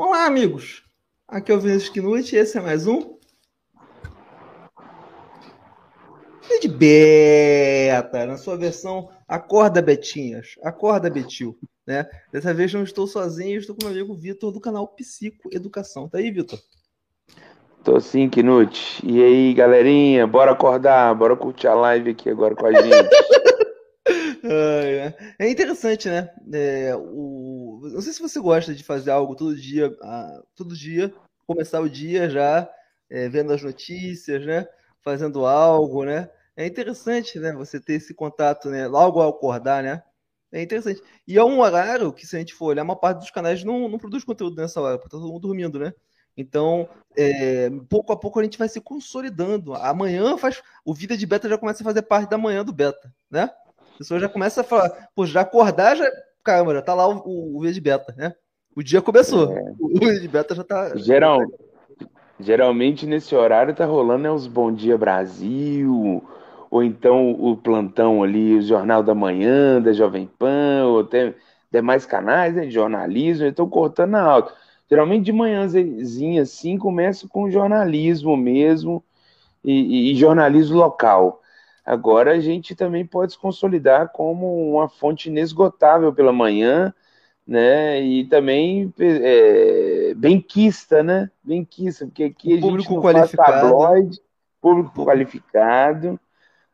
Olá, amigos. Aqui é o Vinícius Knut e esse é mais um. de beta, na sua versão Acorda Betinhas, Acorda Betil, né? Dessa vez não estou sozinho, estou com meu amigo Vitor do canal Psico Educação. Tá aí, Vitor? Tô sim, Knut. E aí, galerinha, bora acordar, bora curtir a live aqui agora com a gente. é interessante, né? É, o... Não sei se você gosta de fazer algo todo dia, ah, todo dia, começar o dia já é, vendo as notícias, né? Fazendo algo, né? É interessante, né? Você ter esse contato, né? Logo ao acordar, né? É interessante. E é um horário que, se a gente for olhar, uma parte dos canais não, não produz conteúdo nessa hora, porque tá todo mundo dormindo, né? Então, é, pouco a pouco a gente vai se consolidando. Amanhã faz. O Vida de Beta já começa a fazer parte da manhã do Beta, né? A pessoa já começa a falar, pô, já acordar, já. Caramba, já tá lá o, o, o Vida de Beta, né? O dia começou. É. O Vida de Beta já tá. Geral, geralmente nesse horário tá rolando né, os Bom Dia Brasil, ou então o plantão ali, o Jornal da Manhã, da Jovem Pan, ou até demais canais né, de jornalismo, estão cortando alto. Geralmente de manhãzinha assim começa com jornalismo mesmo e, e, e, jornalismo local. Agora a gente também pode se consolidar como uma fonte inesgotável pela manhã, né? E também é, benquista, né? Benquista, porque aqui a público gente não qualificado. faz tabloide, público qualificado,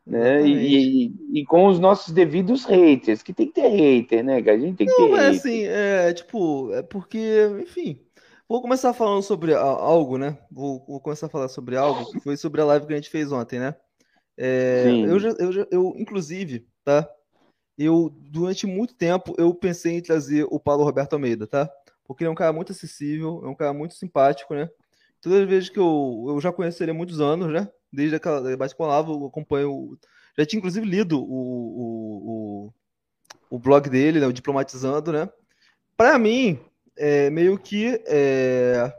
né? E, e, e, com os nossos devidos haters, que tem que ter hater, né? Que a gente tem que não, ter. Mas assim, é tipo, é porque, enfim, Vou começar falando sobre algo, né? Vou, vou, começar a falar sobre algo que foi sobre a live que a gente fez ontem, né? É, eu, já, eu, já, eu, inclusive, tá? Eu, durante muito tempo, eu pensei em trazer o Paulo Roberto Almeida, tá? Porque ele é um cara muito acessível, é um cara muito simpático, né? Todas as vezes que eu, eu já conheço ele há muitos anos, né? Desde aquela debate com o Olavo, eu acompanho. Já tinha, inclusive, lido o, o, o, o blog dele, né? o Diplomatizando, né? Para mim, é, meio que é,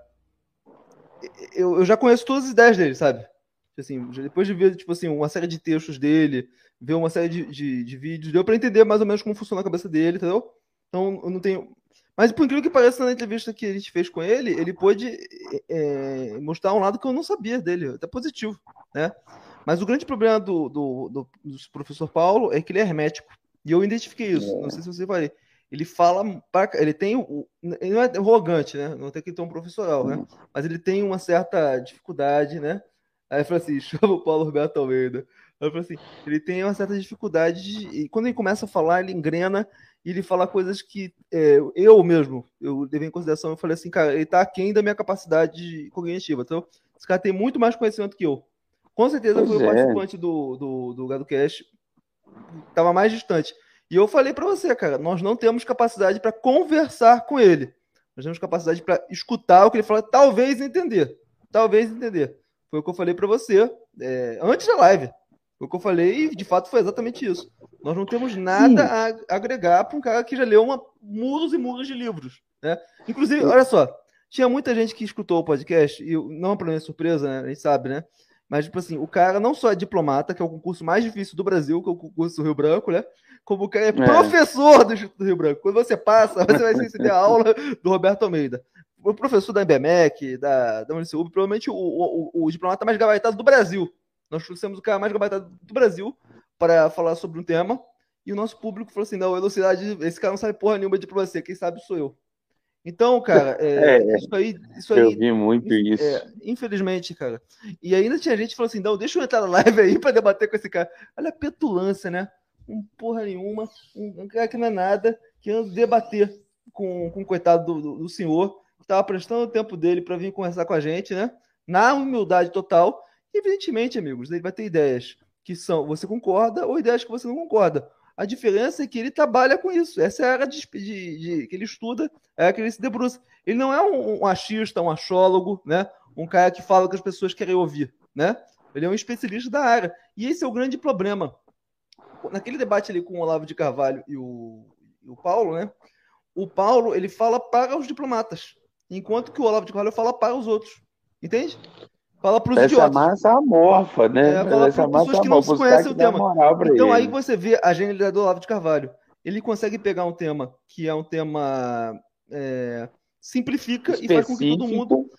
eu, eu, já conheço todas as ideias dele, sabe? Tipo assim, depois de ver tipo assim, uma série de textos dele, ver uma série de, de, de vídeos, deu para entender mais ou menos como funciona a cabeça dele, entendeu? Então eu não tenho. Mas por incrível que pareça, na entrevista que a gente fez com ele, ele pôde é, mostrar um lado que eu não sabia dele, até positivo, né? Mas o grande problema do, do, do, do professor Paulo é que ele é hermético. E eu identifiquei isso. Não sei se você vai ele fala, ele tem, ele não é arrogante, né? Não tem que ter um profissional, né? Uhum. Mas ele tem uma certa dificuldade, né? Aí eu falei assim, chama o Paulo Roberto Almeida. Aí eu falei assim, ele tem uma certa dificuldade de, e quando ele começa a falar, ele engrena e ele fala coisas que é, eu mesmo, eu levei em consideração, eu falei assim, cara, ele tá aquém da minha capacidade cognitiva, então esse cara tem muito mais conhecimento que eu. Com certeza pois foi é. o participante do, do, do Gado Cash, tava mais distante. E eu falei para você, cara, nós não temos capacidade para conversar com ele. Nós temos capacidade para escutar o que ele fala, talvez entender. Talvez entender. Foi o que eu falei para você é, antes da live. Foi o que eu falei e de fato foi exatamente isso. Nós não temos nada Sim. a agregar para um cara que já leu uma, muros e muros de livros. Né? Inclusive, olha só, tinha muita gente que escutou o podcast, e não é para minha surpresa, né? a gente sabe, né? Mas, tipo assim, o cara não só é diplomata, que é o concurso mais difícil do Brasil, que é o concurso do Rio Branco, né? Como o cara é, é. professor do Instituto do Rio Branco. Quando você passa, você vai receber a aula do Roberto Almeida. O professor da MBMEC, da, da Unicub, provavelmente o, o, o, diplomata mais gabaritado do Brasil. Nós trouxemos o cara mais gabaritado do Brasil para falar sobre um tema. E o nosso público falou assim: não, velocidade, esse cara não sabe porra nenhuma de diplomacia, quem sabe sou eu. Então, cara, é, é, isso aí. Isso aí, eu vi muito isso. É, infelizmente, cara. E ainda tinha gente que falou assim: não, deixa eu entrar na live aí pra debater com esse cara. Olha a petulância, né? Um porra nenhuma, um, um cara que não é nada, que anda debater com, com o coitado do, do, do senhor, que tava prestando o tempo dele para vir conversar com a gente, né? Na humildade total. E, evidentemente, amigos, ele vai ter ideias que são você concorda ou ideias que você não concorda. A diferença é que ele trabalha com isso. Essa é a área de, de, de, que ele estuda, é a que ele se debruça. Ele não é um, um achista, um achólogo, né? um cara que fala o que as pessoas querem ouvir. Né? Ele é um especialista da área. E esse é o grande problema. Naquele debate ali com o Olavo de Carvalho e o, e o Paulo, né? o Paulo ele fala para os diplomatas, enquanto que o Olavo de Carvalho fala para os outros. Entende? Fala para os idiotas. massa amorfa, né? É, fala para pessoas que não se conhecem o tema. Então aí você vê a genialidade do Olavo de Carvalho. Ele consegue pegar um tema que é um tema é, simplifica Específico. e faz com que todo mundo.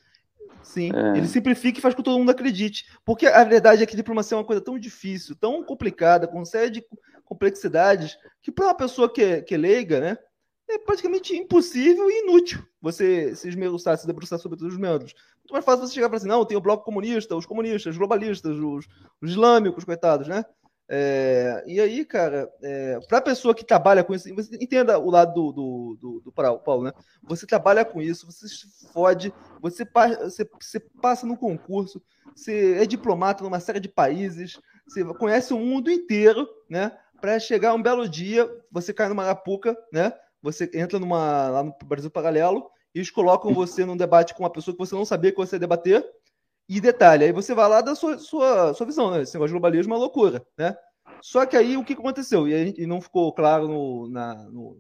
Sim, é. ele simplifica e faz com que todo mundo acredite. Porque a verdade é que diplomacia é uma coisa tão difícil, tão complicada, com série de complexidades, que para uma pessoa que é, que é leiga, né, é praticamente impossível e inútil você se esmiuçar, se debruçar sobre todos os membros. Muito mais fácil você chegar para assim, não, tem o bloco comunista, os comunistas, os globalistas, os, os islâmicos, coitados, né? É, e aí, cara, é, para a pessoa que trabalha com isso, você entenda o lado do, do, do, do Paulo, né? Você trabalha com isso, você se fode, você, você, você passa no concurso, você é diplomata numa série de países, você conhece o mundo inteiro, né? Para chegar um belo dia, você cai numa arapuca, né? Você entra numa, lá no Brasil Paralelo e eles colocam você num debate com uma pessoa que você não sabia que você ia debater. E detalhe, aí você vai lá da sua, sua, sua visão, né? Esse negócio de globalismo é uma loucura, né? Só que aí o que aconteceu? E, aí, e não ficou claro no, na, no,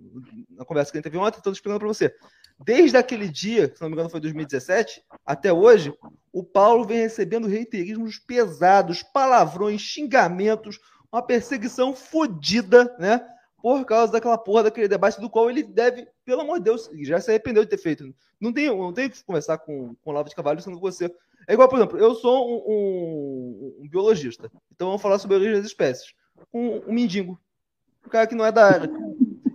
na conversa que a gente teve ontem, estou explicando para você. Desde aquele dia, se não me engano foi 2017, até hoje, o Paulo vem recebendo reiterismos pesados, palavrões, xingamentos, uma perseguição fodida, né? Por causa daquela porra daquele debate do qual ele deve, pelo amor de Deus, já se arrependeu de ter feito. Não tem, não tem que conversar com, com Lava de Cavalho sendo você. É igual, por exemplo, eu sou um, um, um biologista, então vamos falar sobre a origem das espécies. Um, um mendigo, um cara que não é da área.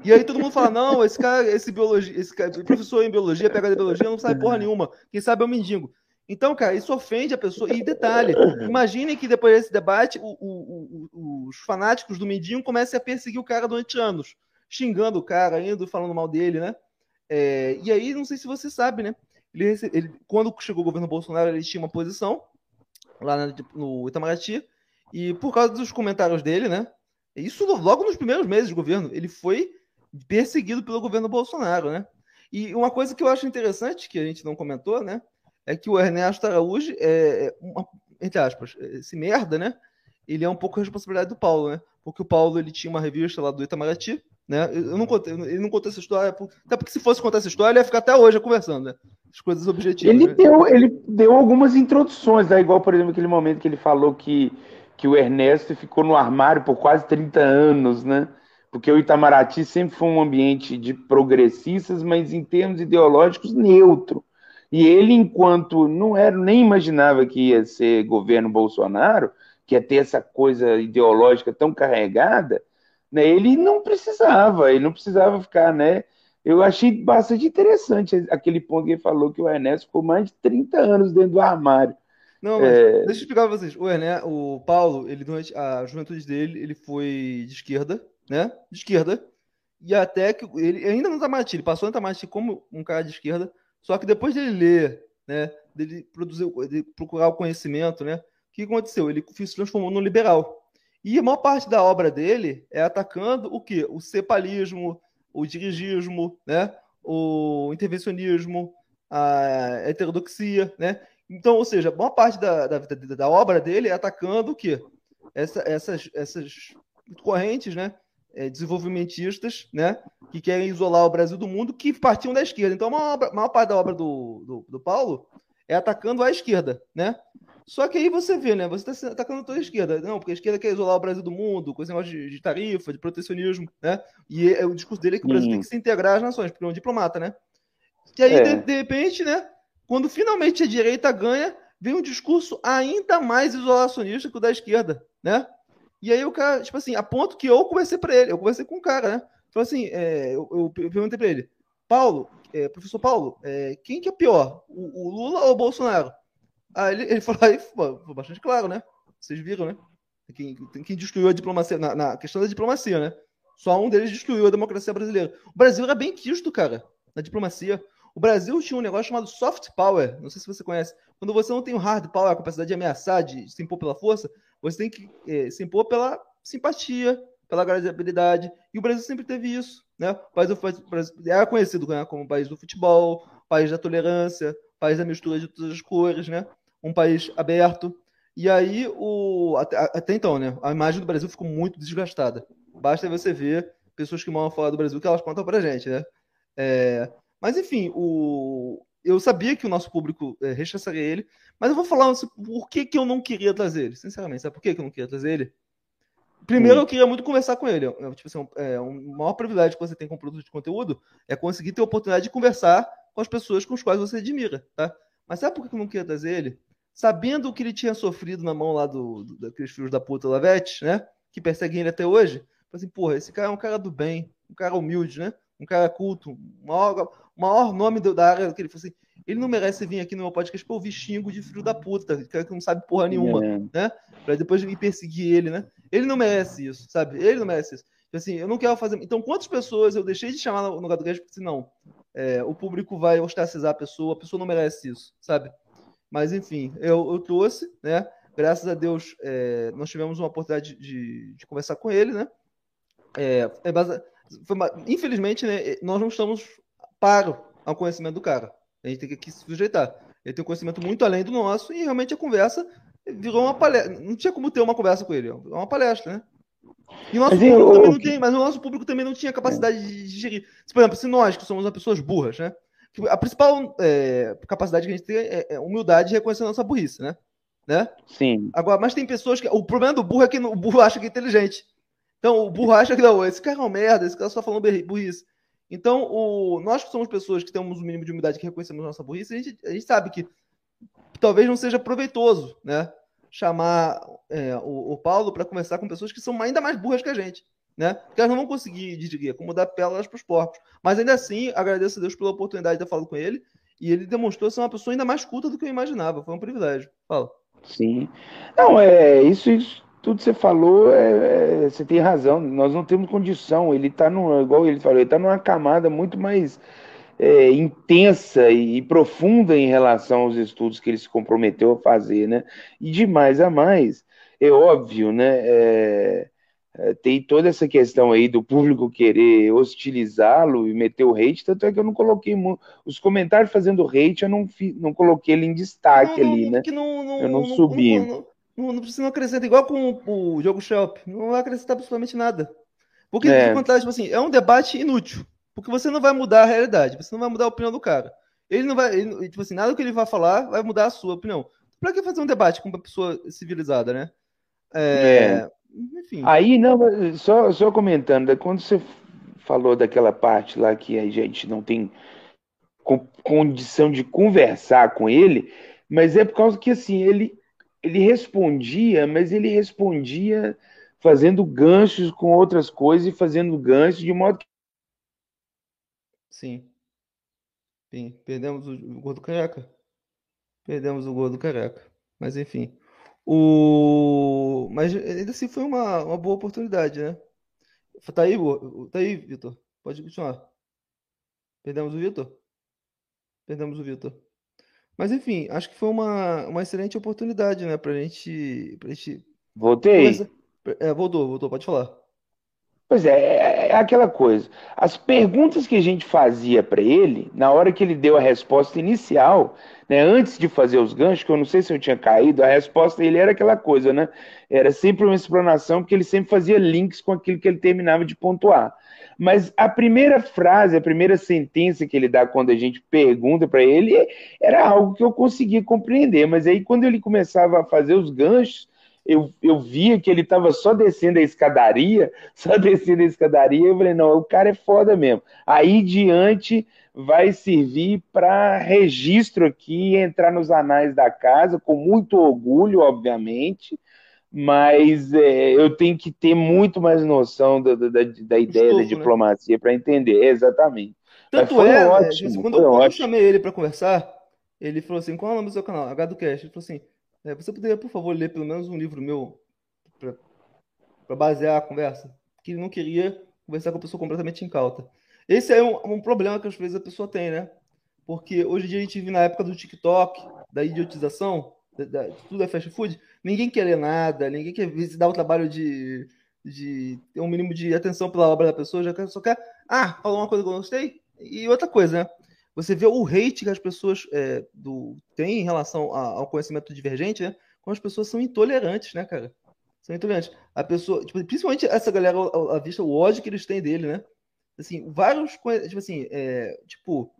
E aí todo mundo fala: não, esse cara, esse biologia, esse cara, professor em biologia, pega de biologia, não sabe porra nenhuma. Quem sabe é o mendigo. Então, cara, isso ofende a pessoa. E detalhe, imaginem que depois desse debate, o, o, o, os fanáticos do Mindinho comecem a perseguir o cara durante anos, xingando o cara, indo, falando mal dele, né? É, e aí, não sei se você sabe, né? Ele, ele, quando chegou o governo Bolsonaro, ele tinha uma posição lá no Itamaraty, e por causa dos comentários dele, né? Isso logo nos primeiros meses de governo, ele foi perseguido pelo governo Bolsonaro, né? E uma coisa que eu acho interessante, que a gente não comentou, né? É que o Ernesto Araújo, é, é, uma, entre aspas, esse merda, né? Ele é um pouco a responsabilidade do Paulo, né? Porque o Paulo ele tinha uma revista lá do Itamaraty, né? Eu não contei, ele não contou essa história, até porque se fosse contar essa história, ele ia ficar até hoje conversando, né? As coisas objetivas. Ele, né? deu, ele deu algumas introduções, né? igual, por exemplo, aquele momento que ele falou que, que o Ernesto ficou no armário por quase 30 anos, né? Porque o Itamaraty sempre foi um ambiente de progressistas, mas em termos ideológicos neutro. E ele, enquanto não era, nem imaginava que ia ser governo Bolsonaro, que ia ter essa coisa ideológica tão carregada, né, ele não precisava, ele não precisava ficar, né? Eu achei bastante interessante aquele ponto que ele falou que o Ernesto ficou mais de 30 anos dentro do armário. Não, mas é... deixa eu explicar para vocês. O, Ernesto, o Paulo, ele durante a juventude dele, ele foi de esquerda, né? De esquerda. E até que ele ainda no Itamaraty, ele passou no Itamaraty como um cara de esquerda, só que depois dele ler, né, dele produzir, de procurar o conhecimento, né, o que aconteceu? Ele se transformou no liberal. E a maior parte da obra dele é atacando o que? O cepalismo, o dirigismo, né, o intervencionismo, a heterodoxia, né? Então, ou seja, a maior parte da, da, da obra dele é atacando o quê? Essa, essas, essas correntes, né? É, desenvolvimentistas, né, que querem isolar o Brasil do mundo, que partiam da esquerda. Então, a maior, a maior parte da obra do, do, do, Paulo é atacando a esquerda, né? Só que aí você vê, né? Você está atacando toda a esquerda. Não, porque a esquerda quer isolar o Brasil do mundo, com esse negócio de, de tarifa, de protecionismo, né? E é, o discurso dele é que o Brasil uhum. tem que se integrar às nações, porque é um diplomata, né? E aí, é. de, de repente, né? Quando finalmente a direita ganha, vem um discurso ainda mais isolacionista que o da esquerda, né? E aí o cara, tipo assim, a ponto que eu conversei para ele, eu conversei com o cara, né? Falei assim, é, eu, eu, perguntei para ele, Paulo, é, professor Paulo, é, quem que é pior, o, o, Lula ou o Bolsonaro? Aí ele, ele falou, aí foi bastante claro, né? Vocês viram, né? Quem, quem destruiu a diplomacia, na, na, questão da diplomacia, né? Só um deles destruiu a democracia brasileira. O Brasil era bem quisto, cara, na diplomacia. O Brasil tinha um negócio chamado soft power, não sei se você conhece. Quando você não tem o hard power, a capacidade de ameaçar, de se impor pela força, você tem que é, se impor pela simpatia, pela agradabilidade. E o Brasil sempre teve isso. Né? O país, do, era conhecido né, como o país do futebol, país da tolerância, país da mistura de todas as cores, né? um país aberto. E aí, o, até, até então, né, a imagem do Brasil ficou muito desgastada. Basta você ver pessoas que moram fora do Brasil que elas contam pra gente, né? É, mas enfim, o, eu sabia que o nosso público é, rechaçaria ele, mas eu vou falar assim, por que, que eu não queria trazer ele, sinceramente. Sabe por que, que eu não queria trazer ele? Primeiro, hum. eu queria muito conversar com ele. tipo assim, é, um maior privilégio que você tem com produto de conteúdo é conseguir ter a oportunidade de conversar com as pessoas com as quais você admira, tá? Mas sabe por que eu não queria trazer ele? Sabendo o que ele tinha sofrido na mão lá do, do daqueles filhos da puta Lavete, né? Que perseguem ele até hoje. Assim, porra, esse cara é um cara do bem, um cara humilde, né? Um cara culto, o maior, nome da área que ele falou assim. Ele não merece vir aqui no meu podcast pra ouvir xingo de filho da puta, cara que não sabe porra nenhuma, é. né? Pra depois me perseguir ele, né? Ele não merece isso, sabe? Ele não merece isso. Tipo assim, eu não quero fazer. Então, quantas pessoas eu deixei de chamar no, no Gadocast porque assim, não, é, o público vai ostracizar a pessoa, a pessoa não merece isso, sabe? Mas, enfim, eu, eu trouxe, né? Graças a Deus, é, nós tivemos uma oportunidade de, de conversar com ele, né? É, é base... Infelizmente, né, nós não estamos para ao conhecimento do cara. A gente tem que se sujeitar. Ele tem um conhecimento muito além do nosso e realmente a conversa virou uma palestra. Não tinha como ter uma conversa com ele. É uma palestra, né? E o nosso mas, público eu, também eu, não tem, mas o nosso público também não tinha capacidade é. de digerir. Por exemplo, se nós, que somos pessoas burras, né? A principal é, capacidade que a gente tem é, é humildade de reconhecer a nossa burrice, né? né? Sim. Agora, mas tem pessoas que. O problema do burro é que o burro acha que é inteligente. Então, o burro acha que não, esse cara é uma merda, esse cara só falando burrice. Então, o, nós que somos pessoas que temos um mínimo de humildade que reconhecemos nossa burrice, a gente, a gente sabe que talvez não seja proveitoso, né? Chamar é, o, o, Paulo para conversar com pessoas que são ainda mais burras que a gente, né? Porque elas não vão conseguir, diria, como dar pérolas para os porcos. Mas ainda assim, agradeço a Deus pela oportunidade de falar com ele. E ele demonstrou ser uma pessoa ainda mais culta do que eu imaginava. Foi um privilégio. Fala. Sim. Não, é isso, isso tudo que você falou, é, é, você tem razão. Nós não temos condição. Ele está igual ele falou, ele está numa camada muito mais é, intensa e profunda em relação aos estudos que ele se comprometeu a fazer, né? E de mais a mais, é óbvio, né? É, é, tem toda essa questão aí do público querer hostilizá-lo e meter o hate, tanto é que eu não coloquei os comentários fazendo hate, eu não, fi, não coloquei ele em destaque não, ali, né? Não, não, eu não, subi. Não, não, precisa acrescentar, igual com o jogo Shop, não vai acrescentar absolutamente nada. Porque, é. tipo assim, é um debate inútil. Porque você não vai mudar a realidade, você não vai mudar a opinião do cara. Ele não vai, ele, tipo assim, nada que ele vai falar vai mudar a sua opinião. Pra que fazer um debate com uma pessoa civilizada, né? É, é. Enfim. Aí, não, só, só comentando, né, quando você falou daquela parte lá que a gente não tem condição de conversar com ele, mas é por causa que assim, ele ele respondia, mas ele respondia fazendo ganchos com outras coisas e fazendo ganchos de modo que. Sim. Sim, perdemos o gol do Careca. Perdemos o gol do Careca. Mas enfim. O... Mas ainda assim foi uma, uma boa oportunidade, né? Tá aí, tá aí, Vitor. Pode continuar. Perdemos o Vitor? Perdemos o Vitor. Mas enfim, acho que foi uma, uma excelente oportunidade, né? Pra gente. Pra gente Voltei. É, voltou, voltou, pode falar. Pois é, é, é aquela coisa. As perguntas que a gente fazia para ele, na hora que ele deu a resposta inicial, né, antes de fazer os ganchos, que eu não sei se eu tinha caído, a resposta dele era aquela coisa, né? Era sempre uma explanação, porque ele sempre fazia links com aquilo que ele terminava de pontuar. Mas a primeira frase, a primeira sentença que ele dá quando a gente pergunta para ele era algo que eu conseguia compreender. Mas aí, quando ele começava a fazer os ganchos, eu, eu via que ele estava só descendo a escadaria, só descendo a escadaria. Eu falei: não, o cara é foda mesmo. Aí diante vai servir para registro aqui, entrar nos anais da casa, com muito orgulho, obviamente mas é, eu tenho que ter muito mais noção da, da, da ideia da né? diplomacia né? para entender, exatamente. Tanto é, é ótimo, quando, quando ótimo. eu chamei ele para conversar, ele falou assim: qual é o nome do seu canal? H do Cast. Ele falou assim: é, você poderia, por favor, ler pelo menos um livro meu para basear a conversa? Que ele não queria conversar com a pessoa completamente incauta. Esse é um, um, problema que às vezes a pessoa tem, né? Porque hoje em dia a gente vive na época do TikTok, da idiotização, da, da, tudo é fast food ninguém quer ler nada, ninguém quer dar o trabalho de, de ter um mínimo de atenção pela obra da pessoa, já quer, só quer, ah, falou uma coisa que eu gostei, e outra coisa, né? Você vê o hate que as pessoas é, do, têm em relação a, ao conhecimento divergente, né? Como as pessoas são intolerantes, né, cara? São intolerantes. A pessoa, tipo, principalmente essa galera, a, vista, o ódio que eles têm dele, né? Assim, vários, tipo assim, é, tipo,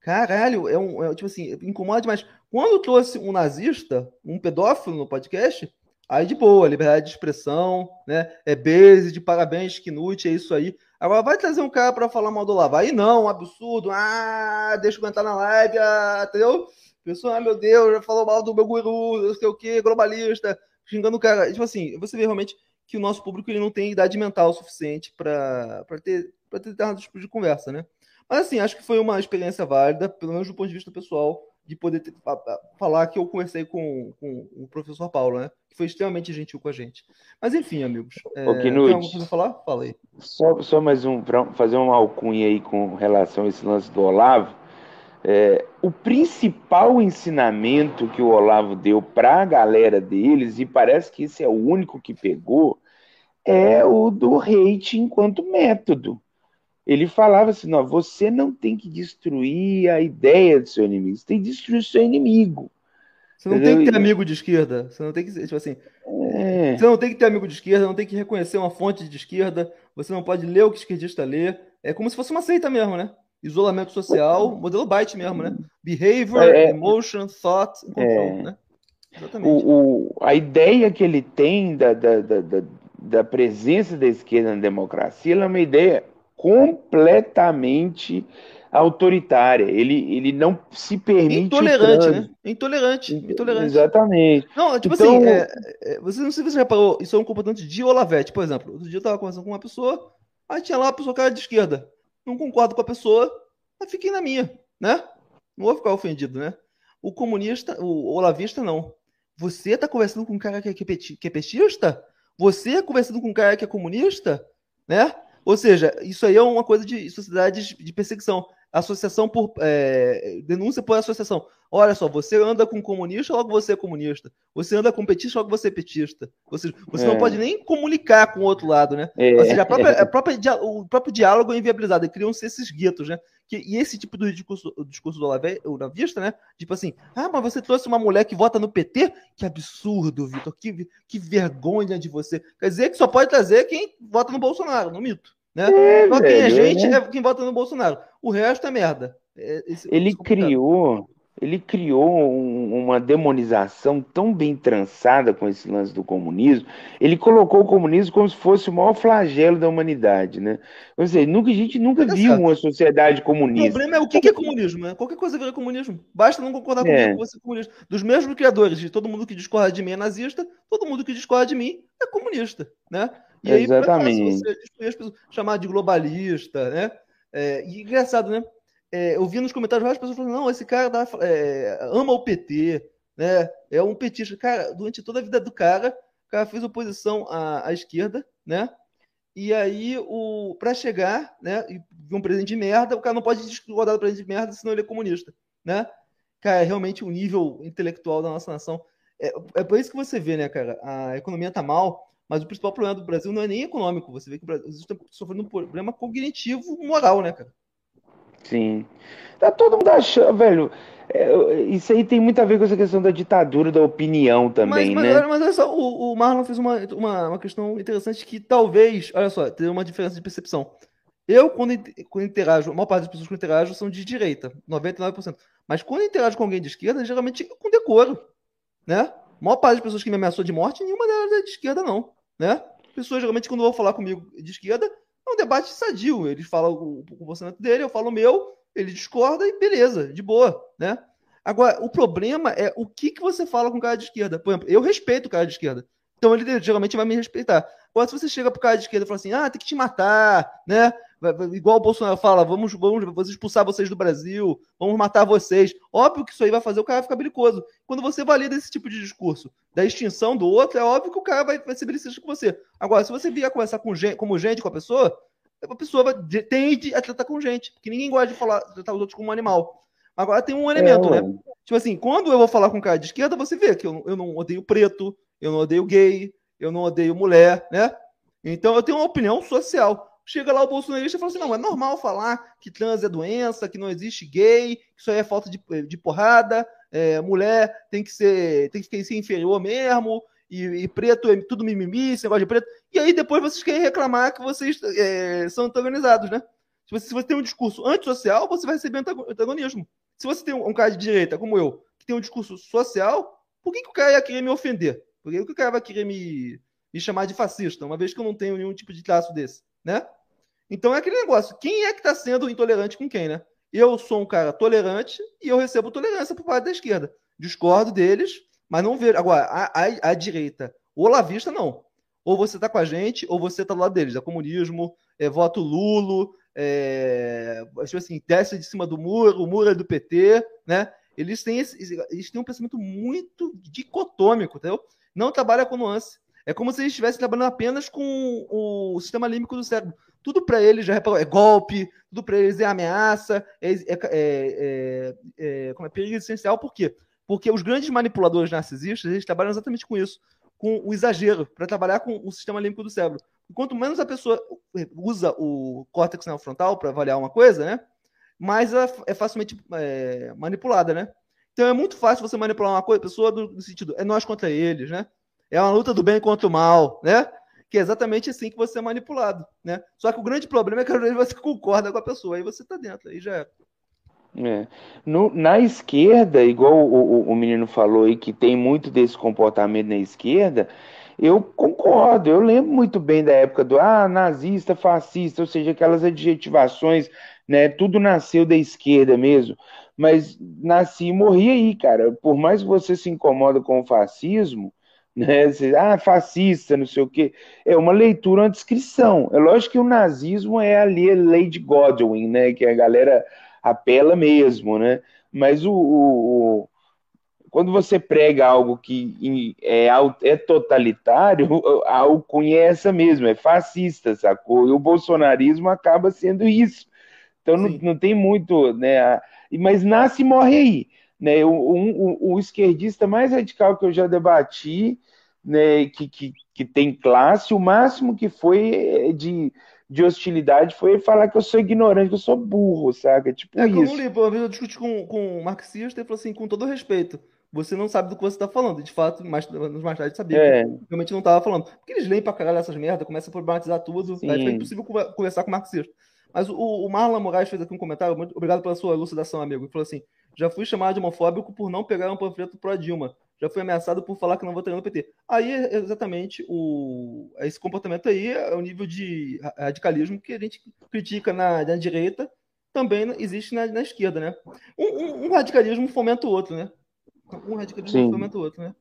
caralho, é um, é, tipo assim, incomoda demais. Quando trouxe um nazista, um pedófilo no podcast, aí de boa, liberdade de expressão, né? É base, de parabéns, Knut, é isso aí. Agora vai trazer um cara para falar mal do Olavo. Aí não, um absurdo. Ah, deixa eu cantar na live, ah, entendeu? Pessoa, ah, meu Deus, já falou mal do meu guru, não sei o que, globalista, xingando o cara. Tipo assim, você vê realmente que o nosso público ele não tem idade mental suficiente para ter, pra ter determinado tipo de conversa, né? Mas assim, acho que foi uma experiência válida, pelo menos do ponto de vista pessoal, de poder ter, falar que eu conversei com, com, o professor Paulo, né? Que foi extremamente gentil com a gente. Mas enfim, amigos. É, Ô, tem alguma coisa a falar? Fala aí. Só, só mais um, para fazer uma alcunha aí com relação a esse lance do Olavo. É, o principal ensinamento que o Olavo deu para a galera deles, e parece que esse é o único que pegou, é o do hate enquanto método. Ele falava assim: não, você não tem que destruir a ideia do seu inimigo, você tem que destruir o seu inimigo. Você não Entendeu? tem que ter amigo de esquerda. Você não tem que tipo assim. É... Você não tem que ter amigo de esquerda, não tem que reconhecer uma fonte de esquerda. Você não pode ler o que o esquerdista lê. É como se fosse uma seita mesmo, né? isolamento social, modelo Byte mesmo, né? Behavior, é, é, emotion, thought, control, é, né? Exatamente. O, o, a ideia que ele tem da, da, da, da, presença da esquerda na democracia é uma ideia completamente autoritária. Ele, ele não se permite. Intolerante, né? Intolerante. Intolerante. Exatamente. Não, tipo então... assim, é, é, você não sei se você reparou, isso é um comportamento de Olavete, por exemplo. Outro dia eu estava conversando com uma pessoa, aí tinha lá uma pessoa cara de esquerda não concordo com a pessoa, mas fiquei na minha, né? Não vou ficar ofendido, né? O comunista, o olavista, não. Você está conversando com um cara que é, que é petista? Você é conversando com um cara que é comunista? Né? Ou seja, isso aí é uma coisa de sociedades de perseguição associação por é, denúncia por associação. Olha só, você anda com comunista, logo você é comunista. Você anda com petista, logo você é petista. Ou seja, você é. não pode nem comunicar com o outro lado, né? É. Ou seja, a própria, a própria, o próprio diálogo é inviabilizado. Criam-se esses guetos, né? Que, e esse tipo de discurso, o discurso do Olavista, né? Tipo assim, ah, mas você trouxe uma mulher que vota no PT? Que absurdo, Vitor. Que, que vergonha de você. Quer dizer que só pode trazer quem vota no Bolsonaro, no mito. Né? É, Só quem é gente é quem vota no Bolsonaro. O resto é merda. É, esse, ele esse criou, ele criou um, uma demonização tão bem trançada com esse lance do comunismo. Ele colocou o comunismo como se fosse o maior flagelo da humanidade, né? Ou seja, nunca, a gente nunca é viu uma sociedade comunista. O problema é o que é comunismo, né? Qualquer coisa vira comunismo. Basta não concordar com é. você é comunista. Dos mesmos criadores, de todo mundo que discorda de mim é nazista, todo mundo que discorda de mim é comunista, né? E aí, Exatamente. você pessoas, chamar de globalista, né? É, e engraçado, né? É, eu vi nos comentários várias pessoas falando, não, esse cara dá, é, ama o PT, né? É um petista. Cara, durante toda a vida do cara, o cara fez oposição à, à esquerda, né? E aí, o, pra chegar, né? E um presidente de merda, o cara não pode discordar do presidente de merda, senão ele é comunista, né? Cara, é realmente o um nível intelectual da nossa nação. É, é por isso que você vê, né, cara? A economia tá mal, mas o principal problema do Brasil não é nem econômico. Você vê que o Brasil está sofrendo um problema cognitivo moral, né, cara? Sim. Tá todo mundo achando, velho. É, isso aí tem muito a ver com essa questão da ditadura da opinião também, mas, né? Mas, mas olha só, o, o Marlon fez uma, uma, uma questão interessante que talvez, olha só, tem uma diferença de percepção. Eu, quando, quando interajo, a maior parte das pessoas que eu interajo são de direita, 99%. Mas quando eu interajo com alguém de esquerda, geralmente com decoro, né? A maior parte das pessoas que me ameaçou de morte, nenhuma delas é de esquerda, não né? Pessoas geralmente, quando vão falar comigo de esquerda, é um debate sadio. Eles falam o, o pensamento dele, eu falo o meu, ele discorda e beleza, de boa, né? Agora, o problema é o que, que você fala com o cara de esquerda. Por exemplo, eu respeito o cara de esquerda. Então ele geralmente vai me respeitar. Agora, se você chega pro cara de esquerda e fala assim, ah, tem que te matar, né? Igual o Bolsonaro fala, vamos, vamos, vamos expulsar vocês do Brasil, vamos matar vocês. Óbvio que isso aí vai fazer o cara ficar belicoso. Quando você valida esse tipo de discurso da extinção do outro, é óbvio que o cara vai, vai ser belicista com você. Agora, se você vier conversar com gente, como gente com a pessoa, a pessoa vai, tende a tratar com gente, porque ninguém gosta de falar, tratar os outros como um animal. Agora tem um elemento, é, né? Tipo assim, quando eu vou falar com um cara de esquerda, você vê que eu, eu não odeio preto, eu não odeio gay, eu não odeio mulher, né? Então eu tenho uma opinião social. Chega lá o bolsonarista e fala assim: não, é normal falar que trans é doença, que não existe gay, que isso aí é falta de, de porrada, é, mulher tem que ser tem que ser inferior mesmo, e, e, preto é tudo mimimi, esse negócio de preto. E aí depois vocês querem reclamar que vocês é, são antagonizados, né? Se você, se você tem um discurso antissocial, você vai receber antagonismo. Se você tem um, um cara de direita, como eu, que tem um discurso social, por que, que o cara ia querer me ofender? Por que, que o cara vai querer me, me chamar de fascista, uma vez que eu não tenho nenhum tipo de traço desse, né? Então é aquele negócio: quem é que está sendo intolerante com quem, né? Eu sou um cara tolerante e eu recebo tolerância por parte da esquerda. Discordo deles, mas não vejo. Agora, a, a, a direita, ou lavista, não. Ou você está com a gente, ou você está do lado deles. É comunismo, é voto Lulo, é, tipo assim, desce de cima do muro, o muro é do PT, né? Eles têm, esse, eles têm um pensamento muito dicotômico, entendeu? Não trabalha com nuance. É como se eles estivessem trabalhando apenas com o sistema límbico do cérebro. Tudo para eles já é golpe, tudo para eles é ameaça, é, é, é, é, como é perigo essencial. Por quê? Porque os grandes manipuladores narcisistas eles trabalham exatamente com isso, com o exagero, para trabalhar com o sistema límbico do cérebro. Quanto menos a pessoa usa o córtex neofrontal para avaliar uma coisa, né? mais ela é facilmente é, manipulada, né? Então é muito fácil você manipular uma coisa, pessoa no sentido, é nós contra eles, né? É uma luta do bem contra o mal, né? Que é exatamente assim que você é manipulado, né? Só que o grande problema é que às vezes você concorda com a pessoa, aí você tá dentro, aí já é. É. No, na esquerda, igual o, o, o, menino falou aí, que tem muito desse comportamento na esquerda, eu concordo, eu lembro muito bem da época do ah, nazista, fascista, ou seja, aquelas adjetivações, né? Tudo nasceu da esquerda mesmo, mas nasci e morri aí, cara. Por mais que você se incomoda com o fascismo, né? Ah, fascista, não sei o quê. É uma leitura, uma descrição. É lógico que o nazismo é ali a Lady Godwin, né? Que a galera apela mesmo, né? Mas o, o, o quando você prega algo que é, é totalitário, a alcunha é essa mesmo, é fascista, sacou? E o bolsonarismo acaba sendo isso. Então não, não, tem muito, né? Mas nasce e morre aí. Né? O, o, o, esquerdista mais radical que eu já debati, né, que, que, que tem classe, o máximo que foi é, de de hostilidade foi falar que eu sou ignorante, que eu sou burro, saca? Tipo é, isso. Como li, uma vez eu discuti com, com um marxista e falou assim, com todo respeito, você não sabe do que você está falando. De fato, mais, mais tarde sabia é. que realmente não estava falando. Porque eles leem pra caralho essas merdas, começam a problematizar tudo, Sim. aí fica impossível conversar com o marxista. Mas o, o Marlon Moraes fez aqui um comentário, muito obrigado pela sua elucidação, amigo. Ele falou assim: já fui chamado de homofóbico por não pegar um panfleto pro Dilma já foi ameaçado por falar que não votaria no PT. Aí, exatamente, o, esse comportamento aí é o nível de radicalismo que a gente critica na, na direita, também existe na, na esquerda, né? Um, um, um, radicalismo fomenta o outro, né? Um radicalismo Sim. fomenta o outro, né?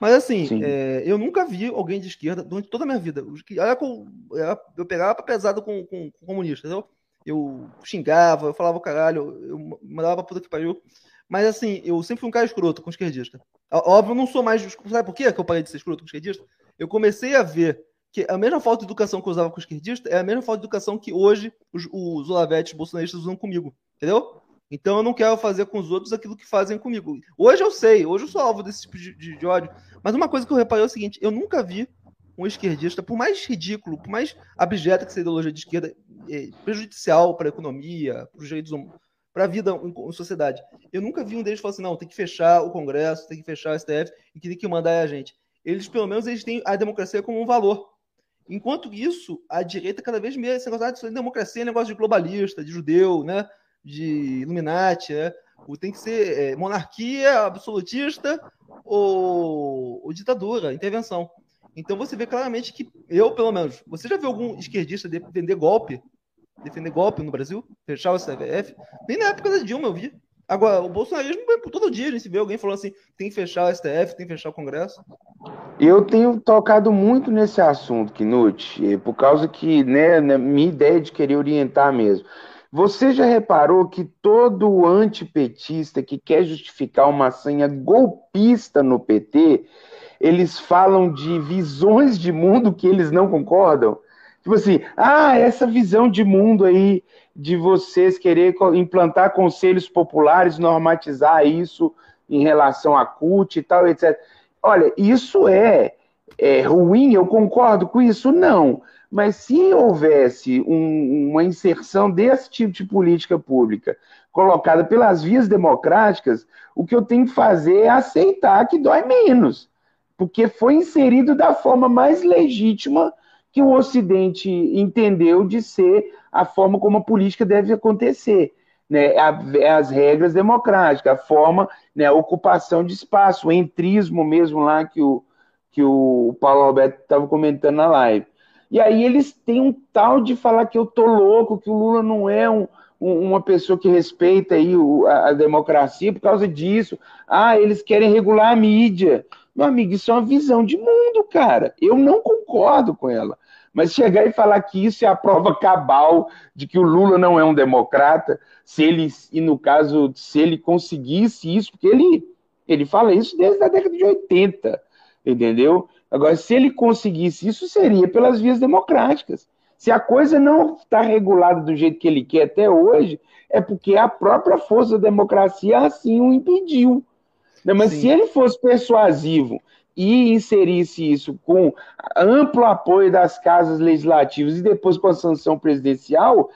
Mas assim, é, eu nunca vi alguém de esquerda durante toda a minha vida. Eu, eu pegava pesado com, com, com comunistas, entendeu? Eu xingava, eu falava caralho, eu mandava pra puta que pariu. Mas assim, eu sempre fui um cara escroto com esquerdista. Óbvio, eu não sou mais. Sabe por quê que eu parei de ser escroto com esquerdista? Eu comecei a ver que a mesma falta de educação que eu usava com esquerdista é a mesma falta de educação que hoje os, os olavetes bolsonaristas usam comigo. Entendeu? Então eu não quero fazer com os outros aquilo que fazem comigo. Hoje eu sei, hoje eu sou alvo desse tipo de, de, de ódio. Mas uma coisa que eu reparei é o seguinte: eu nunca vi um esquerdista, por mais ridículo, por mais abjeta que seja a ideologia de esquerda, é, prejudicial para a economia, para os direitos humanos para a vida em, em, sociedade. Eu nunca vi um deles falar assim, não, tem que fechar o Congresso, tem que fechar o STF e que tem que mandar a gente. Eles, pelo menos, eles têm a democracia como um valor. Enquanto isso, a direita cada vez mais, esse negócio de democracia é negócio de globalista, de judeu, né? de Illuminati, né? tem que ser é, monarquia absolutista ou, ou ditadura, intervenção. Então você vê claramente que eu, pelo menos, você já viu algum esquerdista defender golpe defender golpe no Brasil, fechar o STF. Nem na época da Dilma eu vi. Agora, o bolsonarismo, todo dia a gente vê alguém falando assim: tem que fechar o STF, tem que fechar o Congresso. Eu tenho tocado muito nesse assunto, Knut, por causa que, né, minha ideia de querer orientar mesmo. Você já reparou que todo antipetista que quer justificar uma senha golpista no PT, eles falam de visões de mundo que eles não concordam? Tipo assim, ah, essa visão de mundo aí de vocês querer implantar conselhos populares, normatizar isso em relação à CUT e tal, etc. Olha, isso é, é ruim, eu concordo com isso? Não. Mas se houvesse um, uma inserção desse tipo de política pública colocada pelas vias democráticas, o que eu tenho que fazer é aceitar que dói menos, porque foi inserido da forma mais legítima que o Ocidente entendeu de ser a forma como a política deve acontecer. Né, as regras democráticas, a forma, né, a ocupação de espaço, o entrismo mesmo lá que o, que o Paulo Alberto estava comentando na live. E aí eles têm um tal de falar que eu tô louco, que o Lula não é um, um, uma pessoa que respeita aí a, democracia por causa disso. Ah, eles querem regular a mídia. Meu amigo, isso é uma visão de mundo, cara. Eu não concordo com ela. Mas chegar e falar que isso é a prova cabal de que o Lula não é um democrata, se ele, e no caso, se ele conseguisse isso, porque ele, ele fala isso desde a década de 80, entendeu? Agora, se ele conseguisse isso, seria pelas vias democráticas. Se a coisa não está regulada do jeito que ele quer até hoje, é porque a própria força da democracia assim o impediu. Né? Mas Sim. se ele fosse persuasivo e inserisse isso com amplo apoio das casas legislativas e depois com a sanção presidencial,